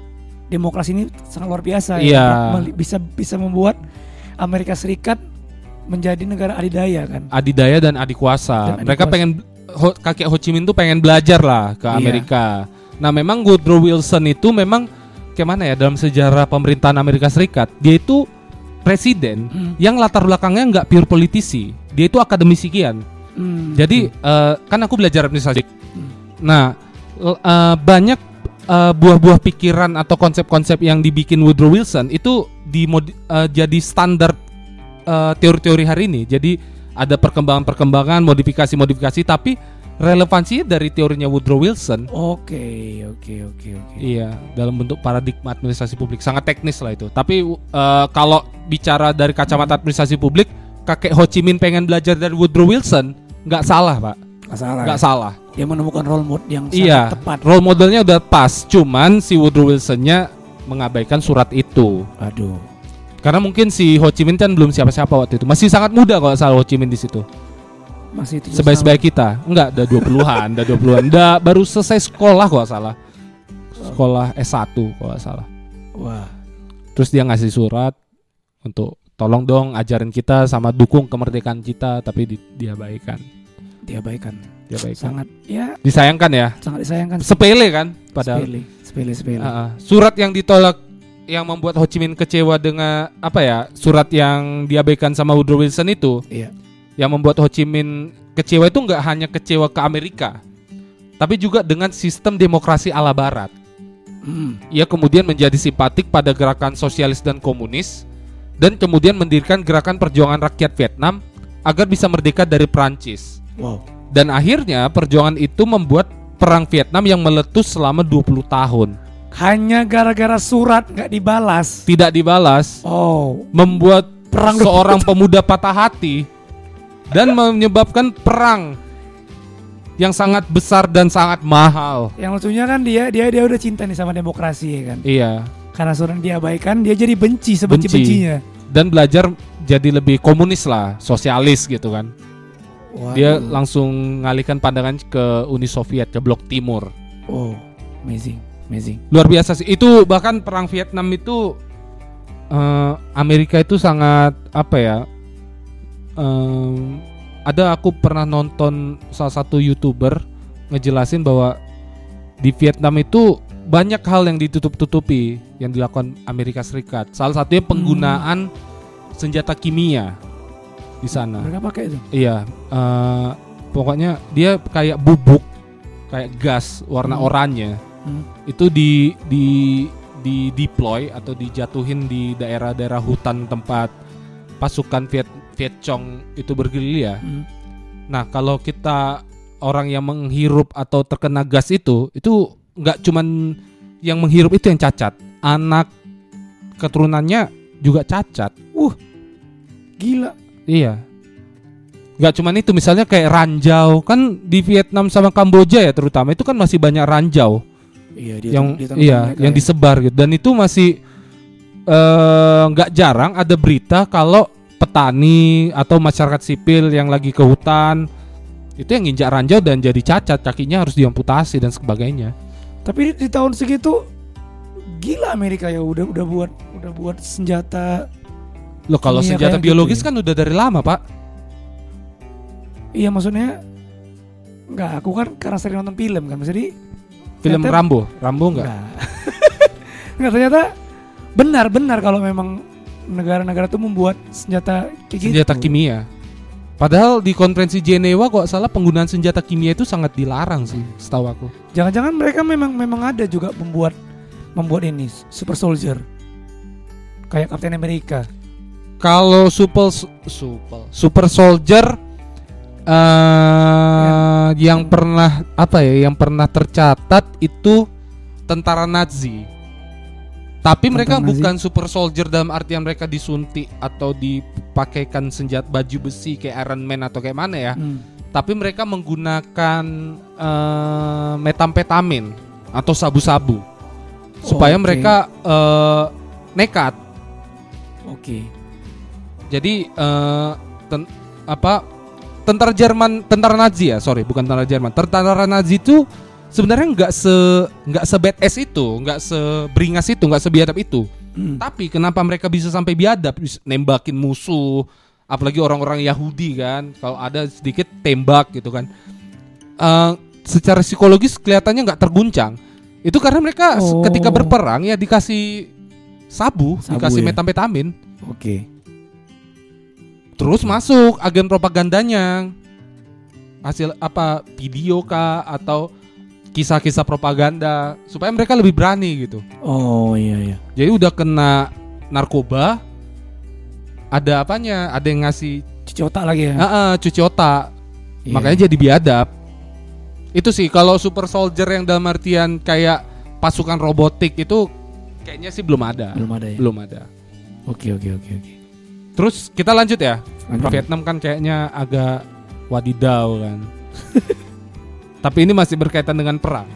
demokrasi ini sangat luar biasa Iya. ya. Bisa bisa membuat Amerika Serikat menjadi negara adidaya kan. adidaya dan adik kuasa. Dan adik Mereka pengen Ho, kakek Ho Chi Minh tuh pengen belajar lah ke Iya. Amerika. Nah, memang Woodrow Wilson itu memang kayak mana ya dalam sejarah pemerintahan Amerika Serikat, dia itu presiden Hmm. yang latar belakangnya nggak pure politisi. Dia itu akademisi kian. Hmm. Jadi eh, kan aku belajar administrasi. Hmm. Nah, eh, banyak eh, buah-buah pikiran atau konsep-konsep yang dibikin Woodrow Wilson itu dimodi- eh, jadi standar eh, teori-teori hari ini. Jadi ada perkembangan-perkembangan, modifikasi-modifikasi, tapi relevansinya dari teorinya Woodrow Wilson Oke, oke, oke, oke. Iya, dalam bentuk paradigma administrasi publik sangat teknis lah itu. Tapi eh, kalau bicara dari kacamata administrasi publik, kakek Ho Chi Minh pengen belajar dari Woodrow Wilson, nggak salah pak, Nggak salah. nggak ya? salah. Dia menemukan role model yang sangat Iya, tepat. role modelnya udah pas, cuman si Woodrow Wilsonnya mengabaikan surat itu. Aduh. Karena mungkin si Ho Chi Minh kan belum siapa-siapa waktu itu, masih sangat muda kalau salah Ho Chi Minh di situ. Masih 17 Sebaik-sebaik kita, enggak, udah 20-an, udah 20-an, udah baru selesai sekolah kalau salah. Sekolah S1 kalau salah. Wah. Terus dia ngasih surat untuk tolong dong ajarin kita sama dukung kemerdekaan kita tapi di, diabaikan. Diabaikan. Diabaikan. Sangat ya, Disayangkan ya. sangat disayangkan. Sepele kan padahal. Sepele, sepele, sepele. Ah, ah. surat yang ditolak yang membuat Ho Chi Minh kecewa dengan apa ya? Surat yang diabaikan sama Woodrow Wilson itu Iya. yang membuat Ho Chi Minh kecewa itu nggak hanya kecewa ke Amerika, tapi juga dengan sistem demokrasi ala Barat. Hmm. Ia kemudian menjadi simpatik pada gerakan sosialis dan komunis dan kemudian mendirikan gerakan perjuangan rakyat Vietnam agar bisa merdeka dari Prancis. Wow. Dan akhirnya perjuangan itu membuat perang Vietnam yang meletus selama 20 tahun. Hanya gara-gara surat nggak dibalas. Tidak dibalas, Oh, membuat Perang seorang pemuda patah hati dan menyebabkan perang yang sangat besar dan sangat mahal. yang lucunya kan dia dia dia udah cinta nih sama demokrasi ya kan. Iya, Karena surat diabaikan, dia jadi benci sebenci-bencinya. dan belajar jadi lebih komunis lah, sosialis gitu kan. Waduh. Dia langsung ngalihkan pandangan ke Uni Soviet, ke Blok Timur. Oh, amazing, amazing. Luar biasa sih. Itu bahkan perang Vietnam itu eh, Amerika itu sangat apa ya? em, ada aku pernah nonton salah satu youtuber ngejelasin bahwa di Vietnam itu banyak hal yang ditutup-tutupi yang dilakukan Amerika Serikat. Salah satunya penggunaan senjata kimia di sana. Mereka pakai itu. Iya, eh, pokoknya dia kayak bubuk, kayak gas warna Hmm. oranye. Hmm. Itu di di di deploy atau dijatuhin di daerah-daerah hutan tempat pasukan Viet Viet Cong itu bergerilya. Hmm. Nah, kalau kita orang yang menghirup atau terkena gas itu, itu nggak cuman yang menghirup itu yang cacat, anak keturunannya juga cacat. Gila. Iya. Nggak cuman itu, misalnya kayak ranjau kan di Vietnam sama Kamboja ya terutama itu kan masih banyak ranjau Iya, dia yang tanam iya mereka yang ya. disebar gitu dan itu masih eh, nggak jarang ada berita kalau petani atau masyarakat sipil yang lagi ke hutan itu yang nginjak ranjau dan jadi cacat kakinya harus diamputasi dan sebagainya. Tapi di, di tahun segitu gila Amerika ya udah udah buat udah buat senjata. Loh kalau senjata kayak biologis gitu kan udah dari lama pak. Iya maksudnya Enggak, aku kan karena sering nonton film kan. Jadi Film Ternyata- Rambo, Rambo nggak? Enggak. Enggak ternyata benar-benar kalau memang negara-negara itu membuat senjata kayak Senjata gitu. kimia. Padahal di konferensi Jenewa kok salah penggunaan senjata kimia itu sangat dilarang sih, setahu aku. Jangan-jangan mereka memang memang ada juga membuat membuat ini super soldier. Kayak Captain America. Kalau super super super soldier eh yang pernah apa ya yang pernah tercatat itu tentara Nazi. Tapi mereka Nazi. bukan super soldier dalam artian mereka disuntik atau dipakaikan senjata baju besi kayak Iron Man atau kayak mana ya. Hmm. Tapi mereka menggunakan eh, metamfetamin atau sabu-sabu supaya oke. mereka eh, nekat Oke. Jadi eh, ten- apa tentara Jerman, tentara Nazi ya, sorry bukan tentara Jerman. Tentara Nazi itu sebenarnya nggak se nggak se badass itu, nggak seberingas itu, nggak sebiadab itu. Hmm. Tapi kenapa mereka bisa sampai biadab, nembakin musuh, apalagi orang-orang Yahudi kan, kalau ada sedikit tembak gitu kan. Eh, secara psikologis kelihatannya nggak terguncang, Itu karena mereka Oh. ketika berperang ya dikasih sabu, Sabu dikasih ya. metamfetamin, Oke. Terus masuk agen propagandanya. Hasil apa video kah atau kisah-kisah propaganda supaya mereka lebih berani gitu. Oh iya iya. Jadi udah kena narkoba, ada apanya? Ada yang ngasih Cuci otak lagi ya. ah, ah, cuci otak, Iya. makanya jadi biadab. Itu sih kalau super soldier yang dalam artian kayak pasukan robotik itu kayaknya sih belum ada. belum ada ya. Belum ada. Oke oke oke oke. Terus kita lanjut ya. Lanjut. Vietnam kan kayaknya agak wadidaw kan. Tapi ini masih berkaitan dengan perang.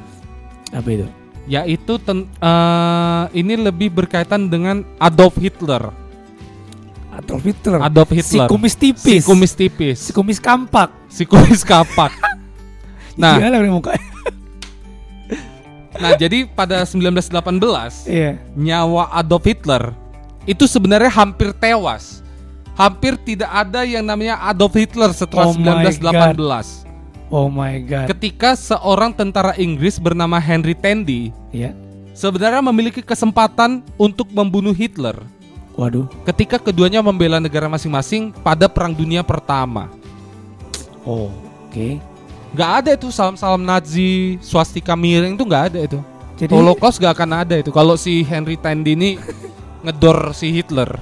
Apa itu? Yaitu ten- eh, ini lebih berkaitan dengan Adolf Hitler. Adolf Hitler. Adolf Si Hitler. kumis tipis. Si kumis tipis. Si kumis kampak. Si kumis kapak. Nah, nah jadi pada 1918 Iya. nyawa Adolf Hitler itu sebenarnya hampir tewas. Hampir tidak ada yang namanya Adolf Hitler setelah Oh my 1918. Oh my god. Ketika seorang tentara Inggris bernama Henry Tandy Iya. sebenarnya memiliki kesempatan untuk membunuh Hitler Waduh. ketika keduanya membela negara masing-masing pada Perang Dunia Pertama. Oh. Oke. Gak ada itu salam-salam Nazi, swastika miring itu gak ada itu. Jadi Holocaust gak akan ada itu kalau si Henry Tandy ini ngedor si Hitler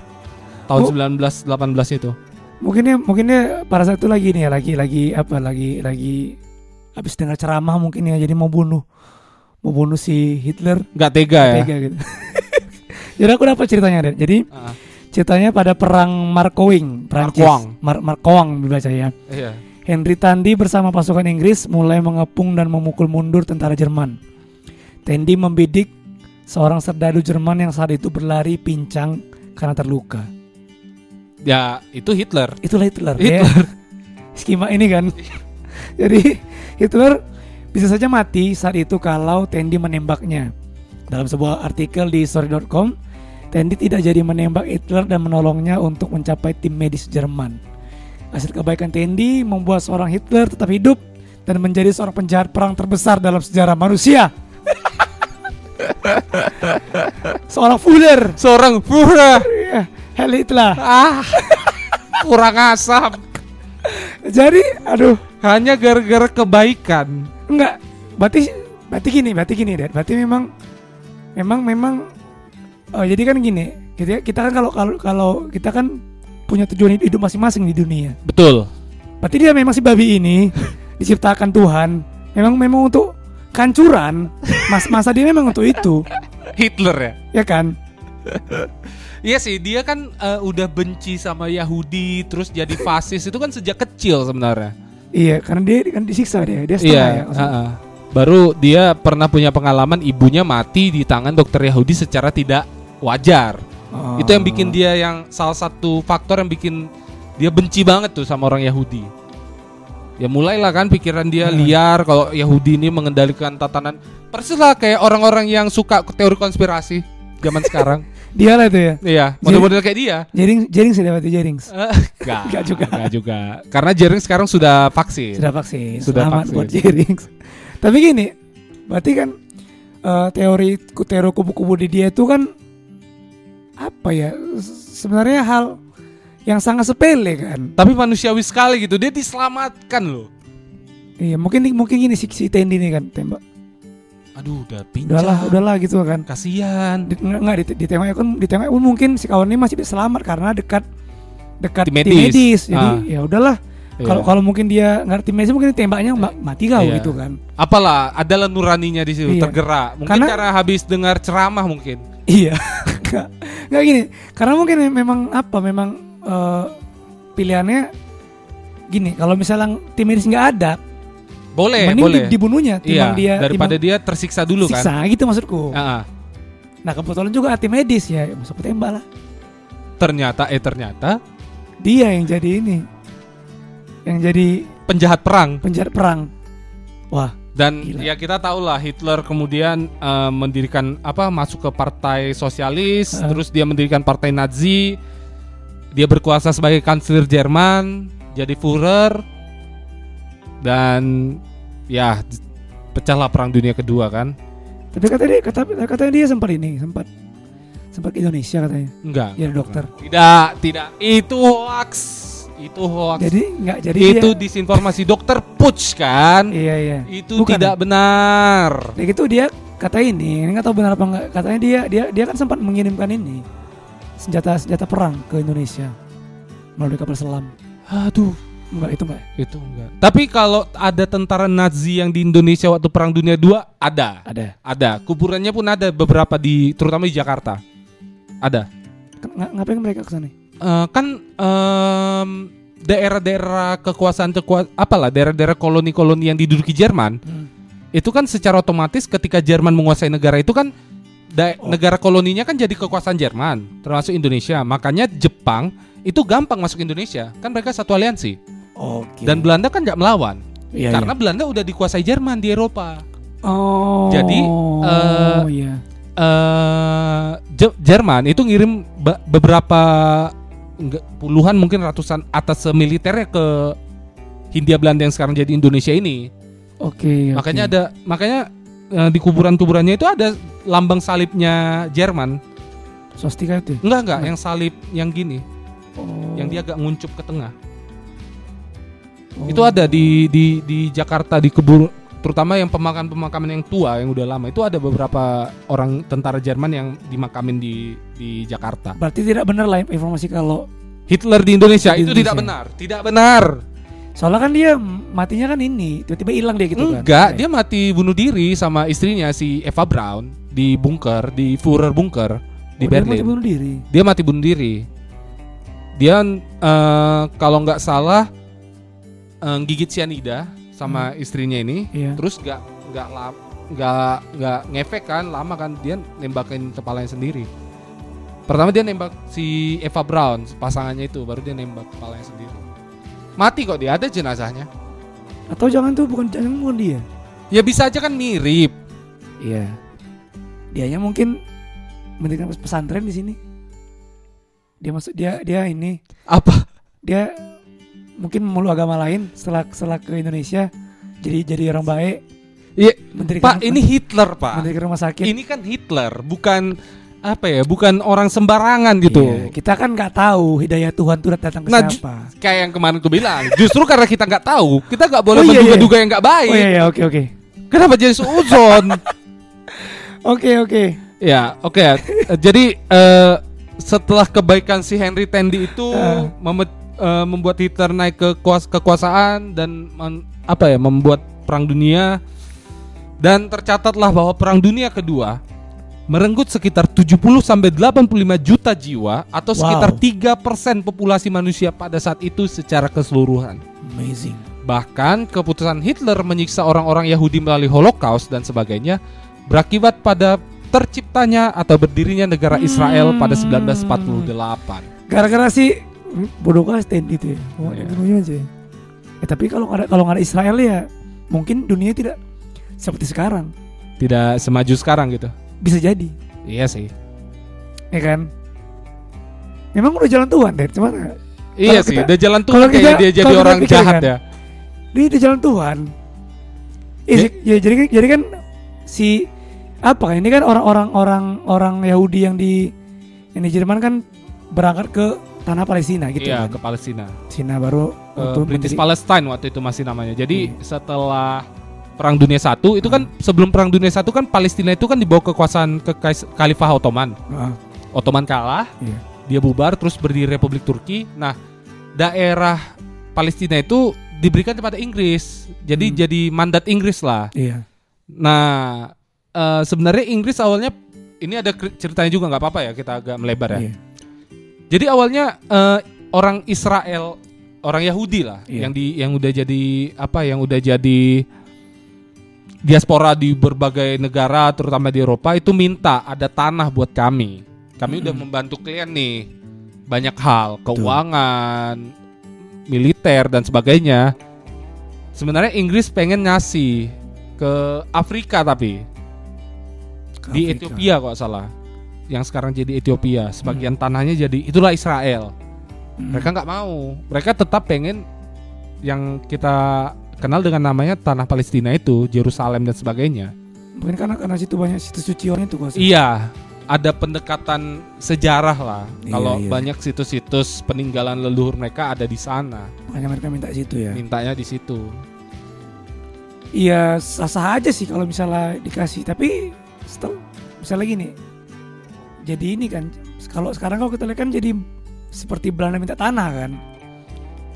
tahun Oh. 1918 itu. mungkinnya mungkinnya pada saat itu lagi nih ya lagi lagi apa lagi lagi habis dengar ceramah mungkin ya jadi mau bunuh mau bunuh si Hitler Gak tega ya. tega gitu. Jadi aku dapat ceritanya Den. Jadi Ah, ceritanya pada perang Markowing, Prancis. Marcoing. Mar Marcoing dibaca ya. iya. Henry Tandy bersama pasukan Inggris mulai mengepung dan memukul mundur tentara Jerman. Tandy membidik seorang serdadu Jerman yang saat itu berlari pincang karena terluka. Ya itu Hitler. Itulah Hitler. Hitler. ya. Skema ini kan. Jadi Hitler bisa saja mati saat itu kalau Tandy menembaknya. Dalam sebuah artikel di story.com, Tandy tidak jadi menembak Hitler dan menolongnya untuk mencapai tim medis Jerman. Hasil kebaikan Tandy membuat seorang Hitler tetap hidup dan menjadi seorang penjahat perang terbesar dalam sejarah manusia. seorang Fuller, Seorang Führer. Ya, Hell Hitler. Ah. Kurang asam. Jadi, aduh, Hanya gara-gara kebaikan. Enggak, berarti berarti gini, berarti gini, Dad. Berarti memang memang memang oh, jadi kan gini, kita kita kan kalau kalau kalau kita kan punya tujuan hidup masing-masing di dunia. Betul. Berarti dia memang si babi ini diciptakan Tuhan memang memang untuk kancuran. Mas masa dia memang untuk itu, Hitler ya. ya kan? Iya sih, dia kan eh, udah benci sama Yahudi, terus jadi fasis itu kan sejak kecil sebenarnya. Iya, karena dia kan disiksa dia, dia setengah ya. Iya. maksudnya. heeh. Baru dia pernah punya pengalaman ibunya mati di tangan dokter Yahudi secara tidak wajar. Oh. Itu yang bikin dia yang salah satu faktor yang bikin dia benci banget tuh sama orang Yahudi. Ya mulailah kan pikiran dia Hmm. liar kalau Yahudi ini mengendalikan tatanan. Persis lah kayak orang-orang yang suka teori konspirasi zaman sekarang. dia lah itu ya. Iya, model-model kayak dia. Jering jering sih berarti jering. Eh, Enggak, Enggak juga. Enggak juga. Karena Jering sekarang sudah vaksin. Sudah vaksin. Sudah Selamat vaksin. buat Jering. Tapi gini, berarti kan eh, teori teori kubu-kubu di dia itu kan apa ya? Sebenarnya hal yang sangat sepele kan. Tapi manusiawi sekali gitu. Dia diselamatkan loh. Iya, mungkin mungkin gini si, si Tendi ini kan tembak. Aduh, udah pincang. Udahlah, udahlah gitu kan. Kasihan. Di, enggak, enggak di, ditembak kan ditembak pun mungkin si kawan ini masih bisa selamat karena dekat dekat Tim tim medis. medis. Jadi Ah. ya udahlah. Kalau Iya. kalau mungkin dia ngerti medis mungkin ditembaknya ma- mati kau Iya. gitu kan. Apalah, adalah nuraninya di situ Iya. tergerak. Mungkin Karena- karena habis dengar ceramah mungkin. Iya, nggak nggak gini. Karena mungkin memang apa, memang eh, pilihannya gini. Kalau misalnya tim medis nggak ada, Boleh, mending boleh. di- dibunuhnya iya, dia daripada timbang dia tersiksa dulu siksa kan. gitu maksudku. Ah, ah. Nah kebetulan juga tim medis ya, masuk tembak lah. Ternyata eh ternyata Dia yang jadi ini, yang jadi penjahat perang penjahat perang. Wah, dan Gila. ya kita tahu lah Hitler kemudian eh, mendirikan apa masuk ke partai sosialis, Ah. terus dia mendirikan partai Nazi. Dia berkuasa sebagai kanselir Jerman, jadi Führer dan ya pecahlah perang dunia kedua kan. Tapi katanya dia kata, katanya dia sempat ini, sempat sempat ke Indonesia katanya. Enggak. Jadi dokter. Tidak, tidak. Itu hoax. Itu hoax. Jadi nggak jadi itu dia, disinformasi dokter Puch kan? Iya iya. Itu Bukan, tidak benar. Kayak gitu dia kata ini, ini nggak tahu benar apa enggak. Katanya dia dia dia kan sempat mengirimkan ini senjata senjata perang ke Indonesia melalui kapal selam. Aduh, Enggak itu enggak. itu enggak. Tapi kalau ada tentara Nazi yang di Indonesia waktu Perang Dunia II ada. Ada. Ada. Kuburannya pun ada beberapa di terutama di Jakarta. Ada. Ken- nga- ngapain mereka ke sana? Eh, kan em, daerah-daerah kekuasaan kekua apalah daerah-daerah koloni-koloni yang diduduki Jerman Hmm. itu kan secara otomatis ketika Jerman menguasai negara itu kan da- Oh. negara koloninya kan jadi kekuasaan Jerman termasuk Indonesia makanya Jepang itu gampang masuk Indonesia kan mereka satu aliansi Oke. dan Belanda kan nggak melawan Iya, karena Belanda udah dikuasai Jerman di Eropa iya. oh. jadi, eh, iya. eh Je- Jerman itu ngirim beberapa enggak, puluhan mungkin ratusan atas militernya ke Hindia Belanda yang sekarang jadi Indonesia ini. Oke. Makanya oke. ada makanya eh, di kuburan-kuburannya itu ada lambang salibnya Jerman. swastika itu. ya? Enggak enggak, Hmm. yang salib yang gini, Oh. yang dia agak nguncup ke tengah. Oh. Itu ada di di di Jakarta di kebun terutama yang pemakaman-pemakaman yang tua yang udah lama itu ada beberapa orang tentara Jerman yang dimakamin di di Jakarta. Berarti tidak benar lah informasi kalau Hitler di Indonesia Di itu Indonesia. tidak benar, tidak benar. soalnya kan dia matinya kan ini tiba-tiba hilang dia gitu kan. Enggak, dia mati bunuh diri sama istrinya si Eva Braun di bunker di Führer bunker di Oh, dia mati Berlin. bunuh diri. Dia mati bunuh diri. Dia eh, kalau nggak salah eh, gigit sianida sama istrinya ini, Iya. terus nggak nggak nggak nggak ngefek kan, lama kan dia nembakin kepalanya sendiri. Pertama dia nembak si Eva Braun pasangannya itu, baru dia nembak kepalanya sendiri. Mati kok dia ada jenazahnya. Atau jangan tuh bukan jangan bukan dia. Ya bisa aja kan mirip. Iya. Dianya mungkin mendirikan pes- pesantren di sini. Dia masuk dia dia ini Apa? dia mungkin memeluk agama lain setelah setelah ke Indonesia jadi jadi orang baik. Iya, Mendirikan Pak, ini Hitler, Pak. mendirikan rumah sakit. Ini kan Hitler, bukan apa ya, bukan orang sembarangan gitu. Iya, kita kan nggak tahu hidayah Tuhan tuh datang ke Nah, siapa. Kayak yang kemarin aku bilang, justru karena kita nggak tahu, kita nggak boleh Oh, iya, menduga-duga yang nggak baik. Oh iya iya oke oke. Kenapa jadi seuzon? Oke oke. ya, oke. Eh, Jadi eh, setelah kebaikan si Henry Tandy itu Eh. Eh, membuat Hitler naik ke kuas- kekuasaan dan men- apa ya, membuat perang dunia dan tercatatlah bahwa perang dunia kedua merenggut sekitar 70 sampai 85 juta jiwa atau sekitar Wow. 3% populasi manusia pada saat itu secara keseluruhan. Amazing. Bahkan keputusan Hitler menyiksa orang-orang Yahudi melalui Holocaust dan sebagainya berakibat pada terciptanya atau berdirinya negara Israel pada Hmm. 1948. Gara-gara si bodoh kasten itu ya. Oh, bunuhnya aja. Eh, tapi kalau nggak ada kalau nggak ada Israel ya mungkin dunia tidak seperti sekarang. Tidak semaju sekarang gitu. Bisa jadi, Iya sih. ya kan? Memang udah jalan Tuhan deh, cuman Iya sih, kita- udah jalan Tuhan kayak kita- dia jadi orang pikir jahat kan, ya. dia itu jalan Tuhan. Ya. si- ya, jadi kan jadi kan si apa kan ini kan orang-orang orang orang Yahudi yang di yang di Jerman kan berangkat ke tanah Palestina gitu Iya, kan. ke Palestina. Cina baru waktu British menteri- Palestine waktu itu masih namanya. Jadi Iya. setelah Perang Dunia Satu itu kan sebelum Perang Dunia Satu kan Palestina itu kan dibawa kekuasaan ke Khalifah Ottoman. Ah, Ottoman kalah, Iya. dia bubar terus berdiri Republik Turki. Nah, daerah Palestina itu diberikan kepada Inggris. Jadi Hmm. jadi mandat Inggris lah. iya. Nah, eh, sebenarnya Inggris awalnya ini ada ceritanya juga nggak apa-apa ya kita agak melebar ya. Iya. Jadi awalnya eh, orang Israel, orang Yahudi lah Iya. yang di yang udah jadi apa yang udah jadi diaspora di berbagai negara terutama di Eropa itu minta ada tanah buat kami. Kami udah Mm-mm. membantu kalian nih banyak hal, keuangan, militer dan sebagainya. Sebenarnya Inggris pengen ngasih ke Afrika tapi Ke di Afrika. Ethiopia kok salah. Yang sekarang jadi Ethiopia, sebagian tanahnya jadi itulah Israel. Hmm. Mereka nggak mau. Mereka tetap pengen yang kita kenal dengan namanya tanah Palestina itu, Yerusalem dan sebagainya. Mungkin karena karena situ banyak situs suciannya tuh kok. Iya, ada pendekatan sejarah lah. Iya, Kalau iya. banyak situs-situs peninggalan leluhur mereka ada di sana, Makanya mereka minta situ ya. mintanya di situ. Iya sah-sah aja sih kalau misalnya dikasih. Tapi setel, misalnya gini. Jadi ini kan kalau sekarang kalau kita lihat kan jadi seperti Belanda minta tanah kan.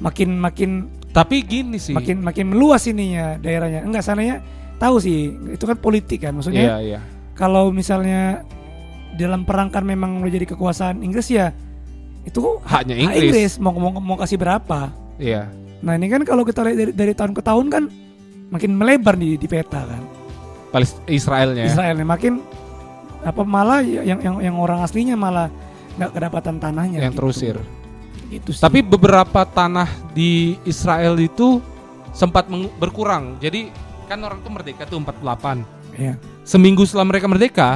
Makin makin Tapi gini sih. makin makin meluas ininya daerahnya. Enggak sananya tahu sih itu kan politik kan. Maksudnya Iya, iya. kalau misalnya dalam perang kan memang jadi kekuasaan Inggris ya itu Haknya hak Inggris. mau, mau mau kasih berapa. Iya. Nah ini kan kalau kita lihat dari, dari tahun ke tahun kan makin melebar di, di peta kan. Palis Israelnya. Israelnya makin apa malah yang yang yang orang aslinya malah nggak kedapatan tanahnya yang gitu. terusir. Gitu sih. Tapi beberapa tanah di Israel itu sempat berkurang. Jadi kan orang tuh merdeka tuh 48. ya. Seminggu setelah mereka merdeka,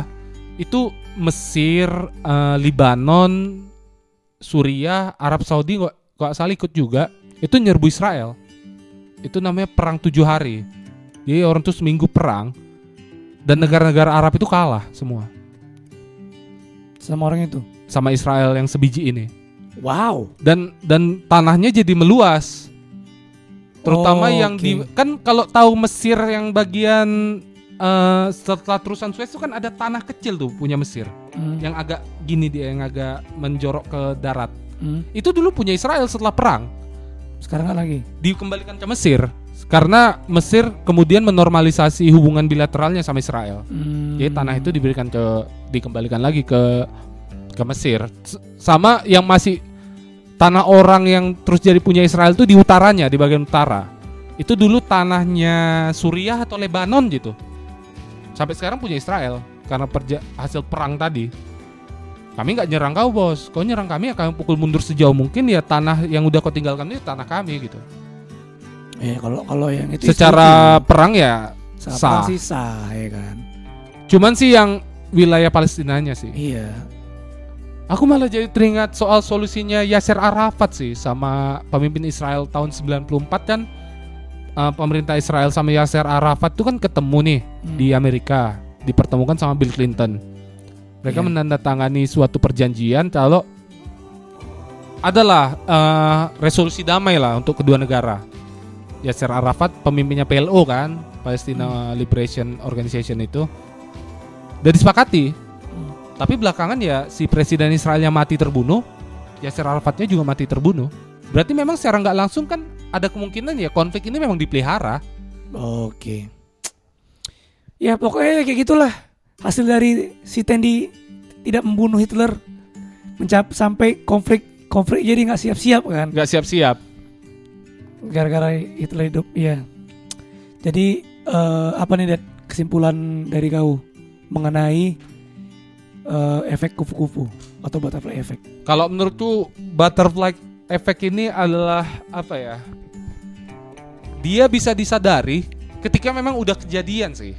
itu Mesir, eh, Libanon, Suriah, Arab Saudi kok kok asal ikut juga. Itu nyerbu Israel. Itu namanya perang tujuh hari. Jadi orang tuh seminggu perang dan negara-negara Arab itu kalah semua sama orang itu. sama Israel yang sebiji ini. Wow. dan dan tanahnya jadi meluas terutama Oh, yang oke. di kan kalau tahu Mesir yang bagian eh, setelah terusan Suez itu kan ada tanah kecil tuh punya Mesir Hmm, yang agak gini dia yang agak menjorok ke darat hmm. itu dulu punya Israel setelah perang Sekarang nggak lagi. dikembalikan ke Mesir karena Mesir kemudian menormalisasi hubungan bilateralnya sama Israel Hmm. jadi tanah itu diberikan ke dikembalikan lagi ke ke Mesir. S- Sama yang masih tanah orang yang terus jadi punya Israel itu di utaranya, di bagian utara. Itu dulu tanahnya Suriah atau Lebanon gitu. Sampai sekarang punya Israel karena perja- hasil perang tadi. Kami nggak nyerang kau bos, kau nyerang kami akan pukul mundur sejauh mungkin ya tanah yang udah kau tinggalkan itu tanah kami gitu. Eh kalau kalau yang itu Secara perang ya sah. sah. sih sah ya kan. Cuman sih yang wilayah Palestinanya sih. Iya. Aku malah jadi teringat soal solusinya Yasser Arafat sih sama pemimpin Israel tahun 94 kan uh, pemerintah Israel sama Yasser Arafat tuh kan ketemu nih Hmm. di Amerika, dipertemukan sama Bill Clinton. Mereka Iya. menandatangani suatu perjanjian kalau adalah uh, resolusi damai lah untuk kedua negara. Yasser Arafat pemimpinnya PLO kan, Palestina Liberation Organization itu. Dan disepakati Hmm. tapi belakangan ya si presiden Israelnya mati terbunuh, Yasser Arafatnya juga mati terbunuh. Berarti memang secara nggak langsung kan ada kemungkinan ya konflik ini memang dipelihara. Oke. Ya pokoknya kayak gitulah hasil dari si Tendi tidak membunuh Hitler mencap sampai konflik konflik jadi nggak siap-siap kan Nggak siap-siap. gara-gara Hitler hidup ya. Jadi eh, apa nih Dad kesimpulan dari kau mengenai eh, efek kupu-kupu atau butterfly effect? Kalau menurutku butterfly effect ini adalah apa ya? Dia bisa disadari ketika memang udah kejadian sih.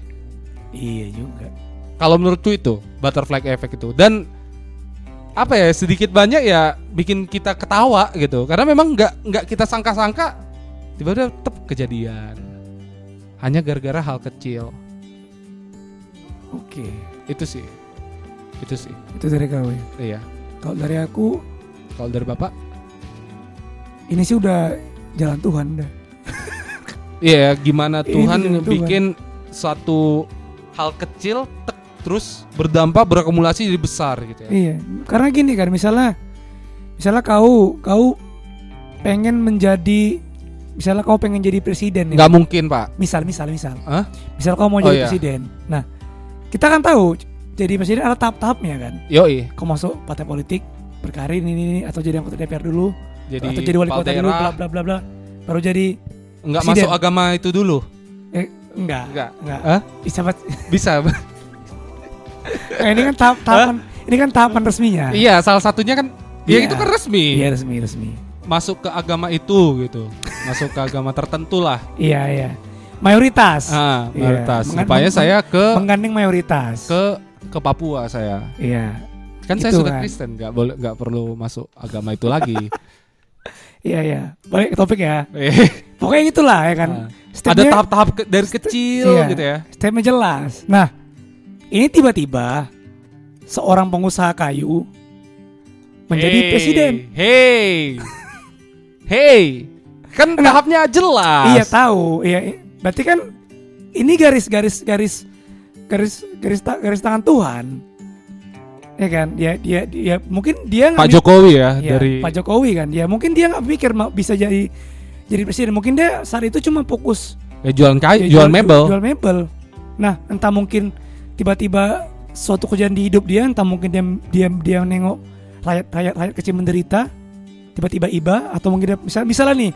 Iya juga. Kalau menurutku itu butterfly effect itu dan apa ya sedikit banyak ya bikin kita ketawa gitu karena memang nggak nggak kita sangka-sangka tiba-tiba tetap kejadian hanya gara-gara hal kecil Oke. itu sih itu sih Itu dari kau ya. iya Kalau dari aku kalau dari bapak ini sih udah jalan Tuhan dah. iya gimana Ini Tuhan dengan Tuhan. bikin satu hal kecil tek, terus berdampak berakumulasi jadi besar gitu ya Iya, karena gini kan, misalnya, misalnya kau, kau pengen menjadi, misalnya kau pengen jadi presiden, ya. nggak mungkin pak misal, misal, misal, Hah? misal kau mau Oh, jadi iya. presiden. Nah, kita kan tahu, jadi presiden ada tahap-tahapnya kan. yoi Kau masuk partai politik, berkarir ini, ini, atau jadi anggota DPR dulu, jadi atau jadi wali kota dulu, bla bla bla bla, baru jadi, nggak presiden. masuk agama itu dulu eh, enggak, Enggak. enggak. Ih, sahabat, bisa nah, ini kan tahap, tahapan, ini kan tahapan resminya. Iya, salah satunya kan ya Iya. itu kan resmi. Iya resmi, resmi. Masuk ke agama itu gitu. Masuk ke agama tertentu lah. Iya, iya. Mayoritas. Ah, Iya. mayoritas. Rupanya meng- saya ke menggandeng mayoritas. ke ke Papua saya. Iya. Kan saya Itu sudah kan. Kristen, nggak boleh nggak perlu masuk agama itu lagi. Iya iya. Balik ke topik ya. Pokoknya gitulah ya kan. ah. Ada tahap-tahap ke- dari kecil Iya. gitu ya. stepnya jelas. Nah, Ini tiba-tiba seorang pengusaha kayu menjadi Hey, presiden. Hey, hey, kan tahapnya jelas. Iya tahu, iya. Berarti kan ini garis-garis garis garis garis ta- garis tangan Tuhan. Ya kan? Dia dia dia mungkin dia Pak Jokowi ya Iya, dari Pak Jokowi kan. Ya mungkin dia nggak pikir mau bisa jadi jadi presiden. Mungkin dia saat itu cuma fokus ya, jualan kayu, ya, jual, mebel. Jual mebel. Nah, entah mungkin tiba-tiba suatu kejadian di hidup dia, entah mungkin dia dia dia nengok rakyat rakyat rakyat kecil menderita, tiba-tiba iba atau mungkin dia misal misalnya nih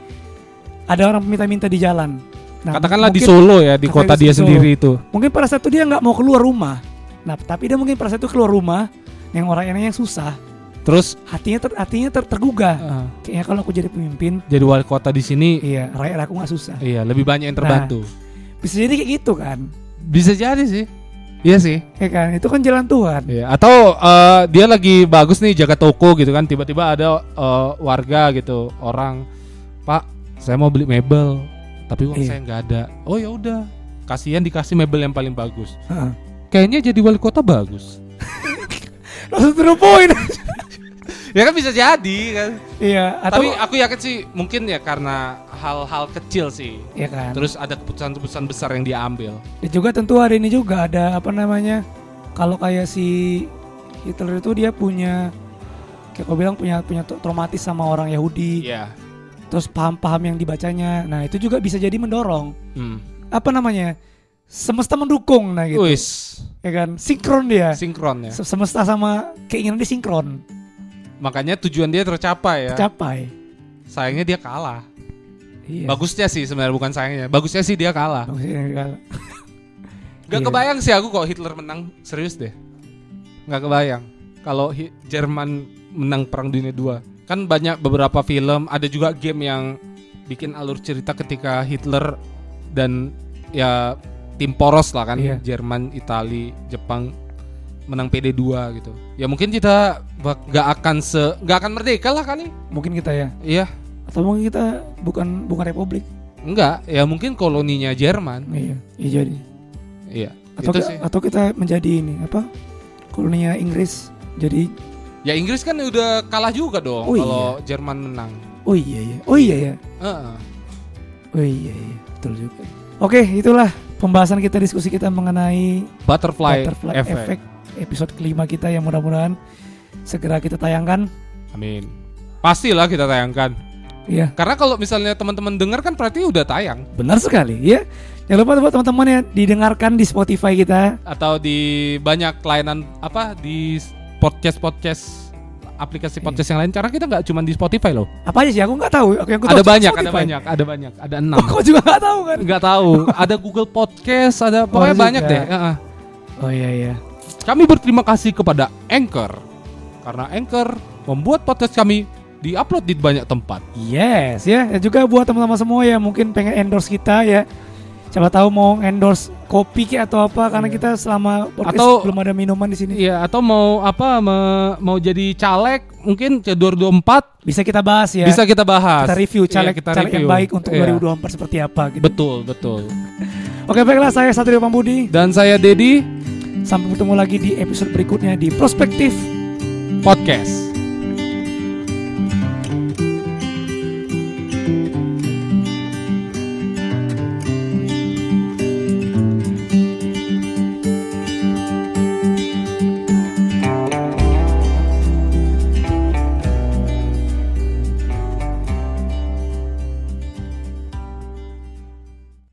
ada orang minta-minta di jalan. Nah, Katakanlah di mungkin- Solo ya, di kota di dia Solo. sendiri itu. Mungkin pada saat itu dia nggak mau keluar rumah. Nah, tapi dia mungkin pada saat itu keluar rumah yang orang yang susah, Terus hatinya ter, hatinya ter, tergugah. eh, Kayaknya kalau aku jadi pemimpin, jadi wali kota di sini, iya rakyat aku nggak susah. iya lebih banyak yang terbantu. Bisa jadi kayak gitu kan? Bisa jadi sih. Iya sih. Ya kan? Itu kan jalan Tuhan. Iya. Atau eh, dia lagi bagus nih jaga toko gitu kan, tiba-tiba ada eh, warga gitu, orang, Pak, saya mau beli mebel, tapi uang Iya. saya nggak ada. Oh ya udah, kasihan dikasih mebel yang paling bagus. Heeh. Kayaknya jadi wali kota bagus. Langsung point. ya kan bisa jadi kan. Iya, atau Tapi aku yakin sih mungkin ya karena hal-hal kecil sih. ya kan. Terus ada keputusan-keputusan besar yang dia ambil. Dan juga tentu hari ini juga ada apa namanya? Kalau kayak si Hitler itu dia punya kayak kau bilang punya punya tra- traumatis sama orang Yahudi. Iya. Terus paham-paham yang dibacanya. Nah, itu juga bisa jadi mendorong Hmm. apa namanya? Semesta mendukung nah gitu. Wis, Ya kan? Sinkron dia. sinkron ya. Se- Semesta sama keinginan dia sinkron. Makanya tujuan dia tercapai ya. Tercapai. Sayangnya dia kalah. Iya. Bagusnya sih sebenarnya bukan sayangnya. Bagusnya sih dia kalah. Bagusnya. Gak Iya. kebayang sih aku kok Hitler menang. Serius deh. Gak kebayang. Kalau Jerman menang Perang Dunia 2. Kan banyak beberapa film, ada juga game yang bikin alur cerita ketika Hitler dan ya tim poros lah kan, Iya. Jerman, Itali, Jepang menang PD2 gitu. Ya mungkin kita bak- gak akan se gak akan merdeka lah kali. Mungkin kita ya. Iya, Atau mungkin kita bukan bukan republik. enggak. Ya mungkin koloninya Jerman. Iya, iya jadi. Iya. Atau sih. atau kita menjadi ini apa? Koloninya Inggris. Jadi Ya Inggris kan udah kalah juga dong Oh, kalau Jerman menang. oh iya ya. Oh iya ya. Heeh. Oh iya iya. Betul juga. Oke, itulah pembahasan kita diskusi kita mengenai Butterfly, butterfly effect. effect episode kelima kita yang mudah-mudahan segera kita tayangkan. Amin. Pastilah kita tayangkan. Iya, Karena kalau misalnya teman-teman dengar kan berarti udah tayang benar sekali ya. Jangan lupa buat teman-teman ya didengarkan di Spotify kita. atau di banyak layanan apa di podcast-podcast aplikasi Iya. podcast yang lain. Karena kita nggak cuma di Spotify loh. Apa aja sih? Aku nggak tahu. Aku yang aku ada tahu cuma banyak, ada banyak, ada banyak, ada enam. Oh, kau juga nggak tahu kan? Nggak tahu. Ada Google Podcast, ada pokoknya juga. banyak deh. Heeh. Oh iya iya. Kami berterima kasih kepada Anchor karena Anchor membuat podcast kami diupload di banyak tempat. Yes ya. Dan juga buat teman-teman semua yang mungkin pengen endorse kita ya. Siapa tahu mau endorse kopi kayak atau apa karena kita selama podcast Atau- belum ada minuman di sini. Iya, atau mau apa me- mau jadi caleg mungkin ke 2024 Bisa kita bahas ya. bisa kita bahas. kita review Iya, caleg kita caleg yang review. baik untuk Iya. 2024 seperti apa gitu. Betul, betul. Oke baiklah saya Satrio Pambudi. Dan saya Dedi Sampai bertemu lagi di episode berikutnya di Prospektif. Podcast.